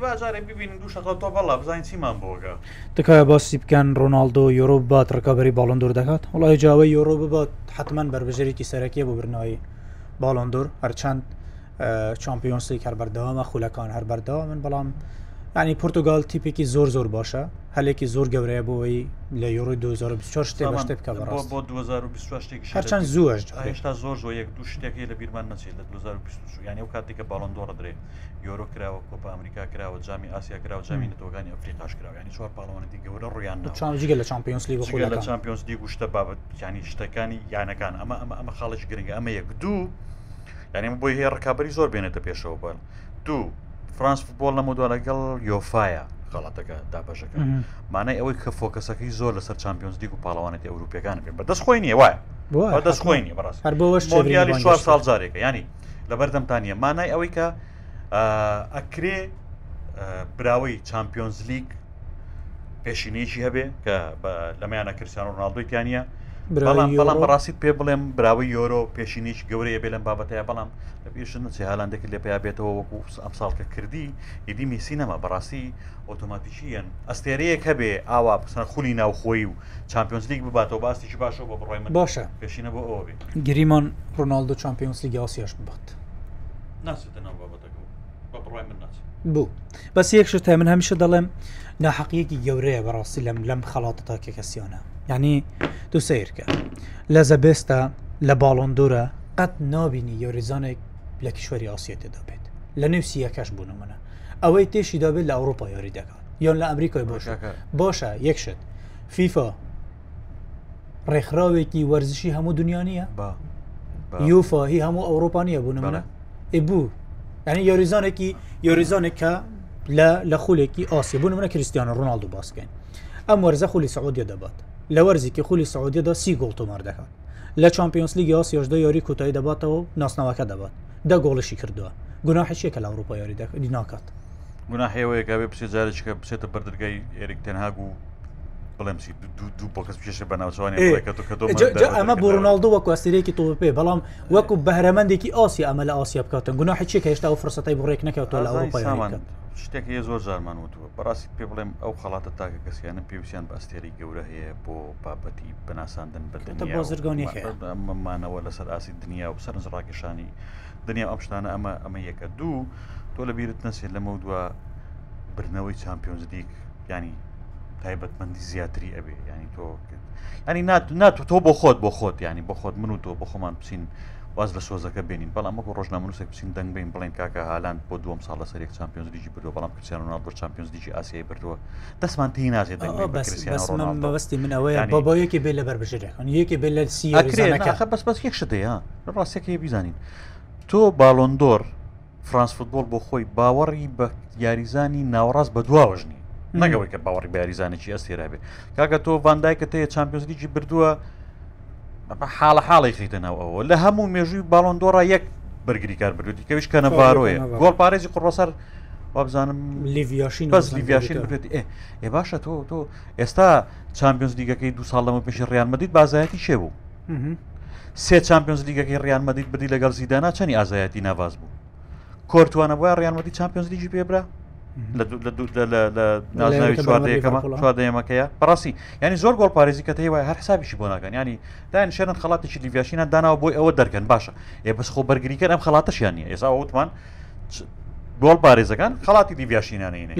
باجارێ ببین دوو شەقە تۆ بەڵا بزانین چیمان بۆگە تکایە باسی بکەن ڕۆناالدۆ یۆرۆ بات ڕکەبەری باڵندور دەکات وڵی جاوی یۆرۆ ببات حتمما بربژێکی سەرەکیە بۆ برنایی باڵندور هەرچەند چمپیۆنسی هەربەردەوامە خولەکان هەربەردەوا من بەڵام ینی پرتگال تیپێکی زۆر زۆر باشە هەلێکی زۆر گەورەیە بۆەوەی لە یۆڕی 2024 شتێ شتێ بکە بۆ 2020 هەرچەند زووەش هێشتا زۆر زۆر یەک دوو شتێکی لە بیرمان نەچێت لە 2020 یانی و کاتێککە باڵندۆڕ درێ یۆرۆ کراوە کۆپ ئەمریکا کراوە جامی ئاسیا کراوە جامی نەتۆگانی ئەفریقاش کراوە ینی چوار پاڵەوەنی گەورە ڕویانگە لە چمپیۆنس لی لە چمپیۆنس دی گوشتە بابەت ینی شتەکانی یانەکان ئەمە ئەمە ئەمە خاڵش گرنگگە ئەمە یەک دوو یعنی بۆی هەیە ڕکابی زۆر بێنێتە پێشەوە بن دوو فرانس فوتبۆل نەمەدووە لەگەڵ یۆفاایە غڵاتەکە دابەشەکە مانای ئەوەی کە فۆکەسەکەی زۆر لەسەر چمپیۆنس دیگ و پاڵەوانێتی ئەوروپیەکان بێن بە دەست خۆی نیە وایە دەست خۆی نیە بەڕاست هەرلی چوار ساڵ جارێکە ینی لەبەردەمتانە مانای ئەوەی کە ئەکرێ براوەی چمپیۆنز لیگ پێشینێکی هەبێ کە لەمەیانە کرسیان و ڕناالدوی پیانە بەڵام بەڵام بەڕاستیت پێ بڵێم براوی یۆرۆ پێشینیش گەورەیە بێ لەم بابەتەیە بەڵام لە پێشن چه هالاندێکت لێ پێیا بێتەوە وەکو ئەمساڵکە کردی ئیدی میسینەما بەڕاستی ئۆتۆماتیشیەن ئەستێرەیەک هەبێ ئاوا پسەر خولی ناوخۆی و چمپیۆنسلیک بباتەوە باستیش باشەوە بە بڕۆی من باشە پێشینە بۆ ئەوێ گریمان ڕۆناالدو چمپیۆنسلیگ یاسیاش ببات ناسێتە ناو بابەتەکە بە بڕای من ناچێت بوو بەس یەکشت من هەمیشە دەڵێم ناحقیەکی گەورەیە بەڕاستی لەم لەم خەڵاتە کە کەسیۆنە یعنی دو سیرکە لە زەبێستا لە باڵندۆرە قەت نابینی یۆریزانێک لە کیشوەری ئاسیەتە دەبێت لە نووسیەکەش بوون منە ئەوەی تێشی دەبێت لە ئەوروپا یۆری دەکات یۆن لە ئەمریکای بۆشە باشە یەکشت فیفا ڕێکخراوێکی وەرزشی هەموو دنیا نیە یوفا هی هەموو ئەوروپانیە بوون منە ئێ بوو ینی یاریزانێکی یاریزانێکە لە لە خولێکی ئاسی بوون منە کریسیانە ڕۆناالدو باسکەین ئەم وەرزە خولی سعودیە دەبات لە وەرزیکی خولی سعودیەدا سی گۆڵ تۆمار دەکات لە چمپیۆنس لیگ یاسیۆشدا یاری کۆتایی دەباتەوە ناسناوەکە دەبات دە گۆڵشی کردووە گوناهشیەکە لە ئەوروپا یاری ناکات گونا هێوەیەکە بێ پسێ جارێکەکە بسێتە بەردرگای ئێرک تەنهاگ و بڵێم دوو بۆ کەس پێشە بەناوچوانی ئەمە بۆ ڕناالدۆ وەکو ئەستێرێکی تۆ پێ بەڵام وەکو بەهرەمەندێکی ئاسی ئەمە لە ئاسیا بکاتن گونا حچێک هێشتا و فرسەتی بڕێک نەکەوتۆ لە ئەوروپایمان شتێک هەیە زۆر زارمان وتووە بەڕاستی پێ بڵێم ئەو خڵاتە تاکە کەسییانە پێویستیان بەستێری گەورە هەیە بۆ بابەتی بەناساندن بەمانەوە لەسەر ئاسی دنیا و سەرنج ڕاکێشانی دنیا ئەم شتانە ئەمە ئەمە یەکە دوو تۆ لە بیرت نەسێت لەمە دووە برنەوەی چمپیۆنز دیک ینی تایبەتمەندی زیاتری ئەبێ ینی تۆ ینی ناتو تۆ بۆ خۆت بۆ خۆت ینی بۆ خۆت من و تۆ بە خۆمان پسین واز لە سۆزەکە بینین بەڵام ئەمە ڕۆژنامەنووسێک پسین دەنگ بین بڵێن کاکە هالاند بۆ دوم ساڵ لە سەرێک چمپیۆنز دیجی بردو بەڵام کرسیان ڕناڵ بۆ چمپیۆنز دیجی ئاسیایی بردووە دەسمان تی نازێت بەستی من ئەوەیە بۆ بۆ یەکی بێ لە بەربژێکن یەکی بێ لە سیەکە بەس بەس یەک شتەیە ڕاستێکی بیزانین تۆ باڵۆندۆر فرانس فوتبۆل بۆ خۆی باوەڕی بە یاریزانی ناوەڕاست بە دواوەژنی نەگەەوەی کە باوەڕێک یاریزانێکی ئەستێرا بێ کاکە تۆ ڤاندایکە تەیە چمپیۆزگیی بردووە حاڵە حاڵی خیتەنەوە ئەوە لە هەموو مێژووی باڵندۆڕ یەک بەرگری کار بردووتی کەویش کە نەڤارۆیە گۆڵ پارێزی قڕۆسەر وابزانم لیڤیاشین بەس لیڤیاشین بێت ێ باشە تۆ تۆ ئێستا چمپیۆنز دیگەکەی دو ساڵ لەمە پێشی ڕیانمەدیت بازایەتی شێ بوو سێ چمپیۆنز دیگەکەی ڕیانمەدیت بدی لەگەڵ زیدانا چەنی ئازایەتی ناواز بوو کۆرتوانە بۆە ڕیانمەدی چمپیۆنز دیجی پێبرا نازناوی چواردەیەمەکەیە بەڕاستی ینی زۆر گۆڵ پارێزی کە هەیە هەر حسابیشی بۆ ناکەن ینی دایان شێنن خڵاتێکی لیڤاشینە داناوە بۆی ئەوە دەرگەن باشە ێ بەس خۆ بەرگریکەن ئەم خڵاتەشیان نیە ئێسا وتمان گۆڵ پارێزەکان خڵاتی لیڤاشینانینێ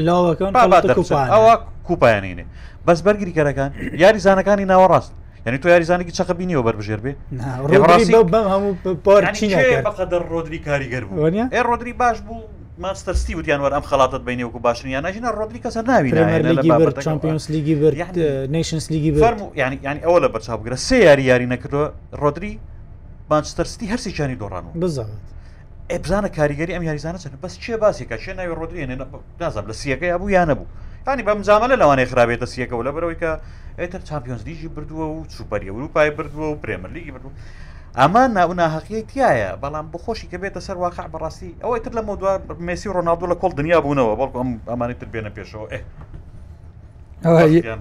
ئەوە کوپایانینێ بەس بەرگریکەرەکان یاریزانەکانی ناوەڕاست یعنی تو یاریزانێکی چەقە بینیەوە بەربژێر بێ ڕۆدری کاریگەر بوو ڕۆدری باش بوو ماستەرستی وتیان وەرم خڵاتت بینێوەکو باشن یانناژینە ڕۆدری کەسەر ناوی چمپیۆنس لیگی نیشنس لیگی ینی ینی ئەوە لە بەرچاو بگرە سێ یاری یاری نەکردەوە ڕۆدری مانچستەرستی هەرسی جانی دۆڕانەوە بزانێت ئەبزانە کاریگەری ئەم یاریزانە چن بەس چێ باسیکە چێ ناوی ڕۆدرێنێ نازم لە سیەکە یابوو یانە بوو ینی بەم زامە لە لەوانەیە خراپێتە سیەکەەوە لە بەرەوەی کە ئێتر چمپیۆنس لیژی بردووە و سوپەر ئەوروپای بردووە و پرێمەرلیگی بردووە ئەمە ناوناهقیەی تایە بەڵام بخۆشی کە بێتە سەر واقع بەڕاستی ئەوەی تر لە مدووار مسی ڕۆناالدو لە کۆڵ دنیا بوونەوە بەڵکو ئەم ئەمانی تر بێنە پێشەوە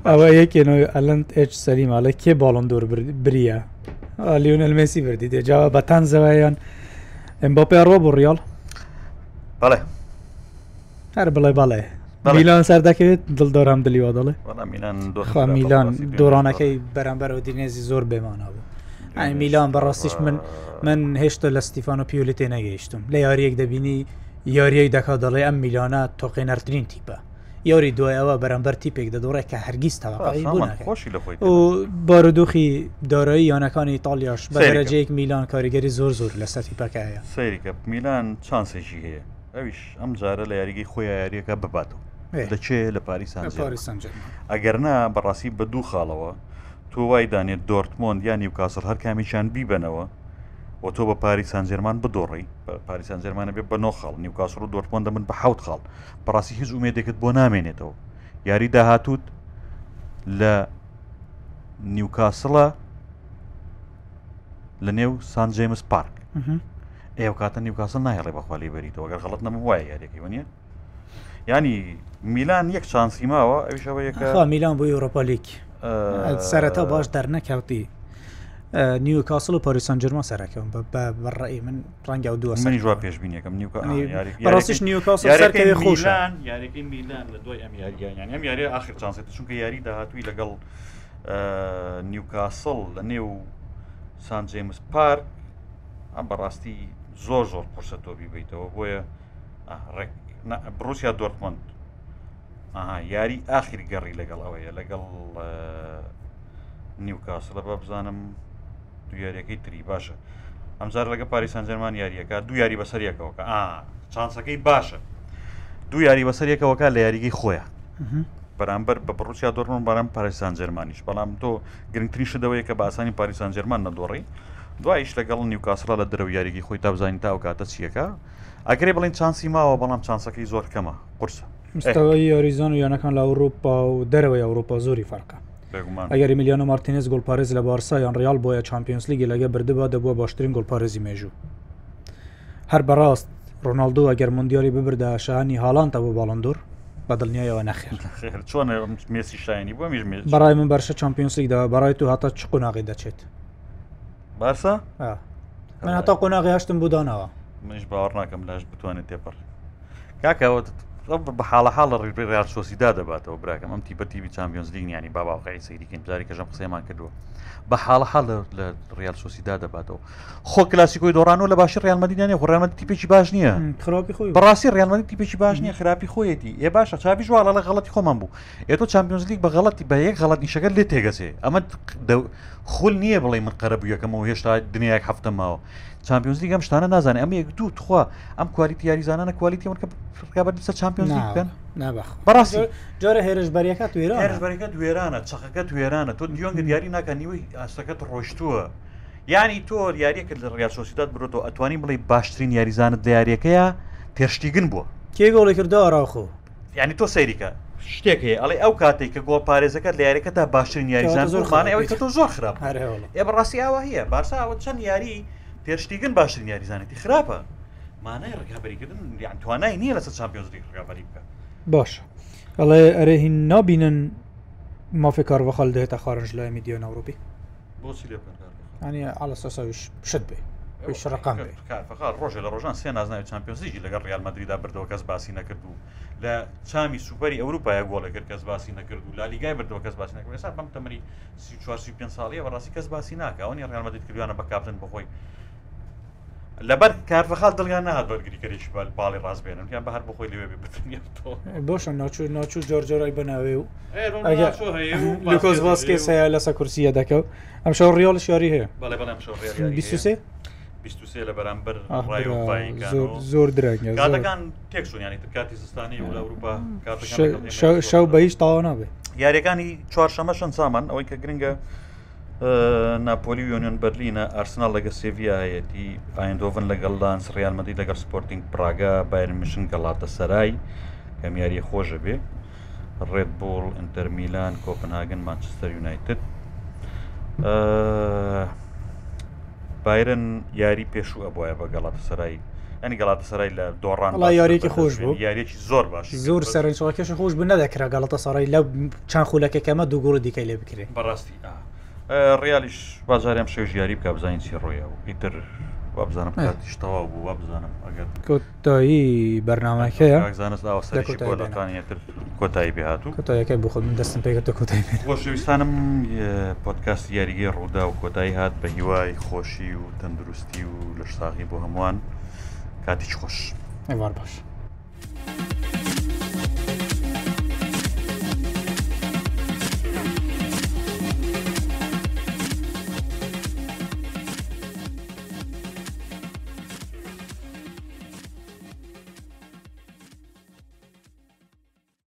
ئەوە یەکێنەوەی ئەلند ئچ سەریماڵە کێ باڵندۆر بریە لیونل مسی بردی دێجاوە بەتان زەوایان ئەم بۆ پێڕۆ بۆ ڕیال بەڵێ هەر بڵێ بەڵێ میلان سەر دەکەوێت دڵدارم دلیوا دەڵێ میلان دۆرانەکەی بەرامبەر و دینێزی زۆر بێمانە بوو میلان بەڕاستیش من من هێشتا لە ستیفان و پیولی تێ نەگەیشتم لە یاریەک دەبینی یاریەک دەکا دەڵێ ئەم میلانە تۆقێنەرترین تیپە یاری دوایەوە بەرەمبەر تیپێک دەدۆڕێت کە هەرگیز تەواقی و بارودۆخی دارایی یانەکانی ئیتالیاش بە دەرەجەیەک میلان کاریگەری زۆر زۆر لە سەتیپەکەیە سەیریکە میلان چانسێکی هەیە ئەویش ئەم جارە لە یاریگەی خۆی یاریەکە بباتەوە دەچێ لە پاریسان ئەگەرنا بەڕاستی بە دوو خاڵەوە تۆ وای دانێت دۆرتمۆند یان نیوکاسل هەر کامیشان بیبەنەوە بۆ تۆ بە پاری سانجێرمان بدۆڕی پاری سانجێرمانە بێت بە نۆ خاڵ نیوکاسر و دۆرتمۆندە من بە حوت خاڵ بەڕاستی هیچ ێدێکت بۆ نامێنێتەوە یاری داهاتوت لە نیوکاسڵە لە نێو سانجێمس پارک ئێو کاتە نیوکاسل نایڵێ بەخوالی بەریتەوە گەر خڵت نەم وایە یاریێکی وە ینی میلان یەک شانسی ماوە ئەویشەوە یەکە میلان بۆ یورۆپالیک سەرەتا باش دەرنەکەوتی نیو کاسل و پاریسان جرما سەرەکەم بە ڕێی من ڕەنگە و دو منی ژوا پێشبینەکەم نیوڕاستیش نیوکاسەکەوی خۆشان یاریەکەی میلان لە دوای ئەم یاریان ئەم یاری آخر چانسێت چونکە یاری داهاتوی لەگەڵ نیوکاسل لە نێو سان جیمس پارک ئەم بەڕاستی زۆر زۆر پرسە تۆبی بیتەوە بۆیە ڕێک بروسیا دۆرتمەند ئاها یاری ئاخری گەڕی لەگەڵ ئەوەیە لەگەڵ نیوکاسلە بە بزانم دو یاریەکەی تری باشە ئەمزار لەگە پاریسان جەرمان یاریەکە دو یاری بەسەر یەکەوەکە ئا چانسەکەی باشە دو یاری بەسەر یەکەوەکە لە یاریگەی خۆیە بەرامبەر بە بڕوسیا دۆڕمن بارام پاریسان جەرمانیش بەڵام تۆ گرنگترین شدەوەی کە بە ئاسانی پاریسان جەرمان نەدۆڕی دوایش لەگەڵ نیوکاسرا لە دەرەو یاریگەی خۆی تا بزانین تا ئەو کاتە چیەکە ئەگەری بڵین چانسی ماوە بەڵام چانسەکەی زۆر کەمە قرسە مستەوەی یاریزۆن و یانەکان لە ئەوروپا و دەرەوەی ئەوروپا زۆری فەرقە ئەگەری میلیان و مارتینز گلپارێز لە بارسا یان ریال بۆیە چمپیۆنس لیگی لەگە بردبا دەبووە باشترین گلپارێزی مێژوو هەر بەڕاست ڕۆناالدو ئەگەر مندیاری ببردا شانی هاڵانتە بۆ باڵندور بەدڵنیایەوە نەخێر چۆنسی شایانی بۆ بەڕای من بەرشە چمپیۆنسلیکدا بەڕای تو هاتە چ قۆناغی دەچێت بارسا من هەتا قۆناغی هەشتم بودانەوە منش باوەڕ ناکەم لاش بتوانێت تێپەر کاکەوە بە حاڵە حاڵە ڕێال سۆسیدا دەباتەوە براکەم ئەم تیبەتیبی چمپیۆنز لیگ ینی باباقی سەیریکەین بزاری کەژم قسەمان کردووە بە حاڵە حاڵ لە ڕیال سۆسیدا دەباتەوە خۆ کلاسیکۆی دۆرانەوە لە باشی ڕیانمەدیدانێ خڕێمەدی تیپێکی باش نییە خراپی خۆی بەڕاستی ڕیانمەدی تیپێکی باش نییە خراپی خۆیەتی ێ باشە چاوی ژواڵە لە غڵەتی خۆمان بوو ئێتۆ چمپیۆنز لیگ بە غڵەتی بە یەک غڵەت نیشەکە لێ تێگەسێ ئەمە خول نییە بڵێ من قەرەبوویەکەمەوە هێشتا دنیاک هەفتەماوە چمپیۆنز لیگ ئەم شتانە نازانێت ئەم یەک دوو تخوا ئەم کوالیتی یاریزانانە کوالیتی کە فرکابەر سەر چمپیۆنز بکەن بەڕاستی جۆرە هێرشبەرەکە توێرە هێرشبەرەکە دوێرانە چەقەکە دوێرانە تۆ دیۆنگە دیاری ناکە نیوەی ئاستەکەت ڕۆشتووە. ینی تۆ یاریەکە لە ڕیاسۆسیداد برۆتەوە ئەتوانی بڵێ باشترین یاریزانت دیارەکەیە پێشتیگن بووە کێگۆڵی کردەوەڕاخۆ ینی تۆ سەیریکە شتێک هەیە ئەڵێ ئەو کاتێک کە گۆڵ پارێزەکەت لە یاریەکە تا باشترین یاریزان زۆرخانەوەی کە تۆ زۆر خراپ ئێ بەڕاستی ئاوە هەیە بارسا ئەوە چەند یاری پێشتیگن باشترین یاریزانێتی خراپە مانای ڕگابریکردن یان توانای نییە لەسەر چمپیۆزری ڕگابری بکە باش ئەڵێ ئەرێهین نابینن مافی کارڤەخەل دێتە خارج لە میدیۆن ئەوروپی ئەنی ئالە سەساویش شت بێ ڕقام ڕۆژە لە ڕۆژان سێ نازنای چمپیۆنزیجی لەگەڵ ڕالمەدرریدا بردەوە کەس باسی نەکرد و لە چامی سوپەری ئەوروپای گۆڵەکرد کەس باسی نەکرد و لالیگای بردەوە کەس باسی نکرد سا بەم تەمەری 45 ساڵی بەڕاستی کەس باسی ناکەونی ڕالمەدرری کردوانە بە کاپتن بخۆی لەبەر کارفەخال دڵگان نهات بەرگریکەریش بە باڵی ڕاست بێنن یان بە هەر بخۆی لێوێ بتنی بۆشە ناچوو ناچوو جۆرجۆرای بەناوێ و لکۆز باسکێ سیا لەسە کورسیە دەکەوت ئەم شە ڕیال شاری هەیە سێ لە بەرامبەر زۆر درگەکان تێکسونیانی کاتی زستانی و لە ئەوروپا شەو بەهیش تاوا نابێت یاریەکانی چوار شەمە شەن سامان ئەوەی کە گرنگە ناپۆلی یۆنیۆن بەرلینە ئارسنال لەگە سێڤایەتی ئایندۆڤن لەگەڵ لانس ڕیانمەدی لەگەڵ سپۆرتنگ پراگا بایر میشن گەڵاتە سەرای کەمیاری خۆشە بێ ڕێت بۆڵ ئەتەرمیلان کۆپنهاگن مانچستەر یونایتد بایرن یاری پێش و ئەبواە بە گەڵاتە سەرایی ئەنی گەڵاتە سەرای لە دۆڕان یاریێکی خۆش بوو یاریێکی زۆر باش زۆر سەرنجڵکەش خۆش بن نەدەکرا گەڵاتە سەرای لە چند خولەکەکەمە دووگوڵ دیکەی لێ بکرێت بەڕاستی ئا ڕیالیش بازارم شێ ژیاری بکە بزانین چی ڕۆیە و ئیتر بابزانم کاتیشتەوا بوو وابزانم ئەگەر کۆتایی بەرنمەکەیزانستانیتر کۆتایی بهاتوو کۆتایەکە بخ من دەستم پێگەتە کۆتایی خۆشویستانم پۆتکاس یاریگەی ڕوودا و کۆتایی هات بە هیوای خۆشی و تەندروستی و لەشتاغی بۆ هەمووان کاتیچ خۆش ئەووار باش.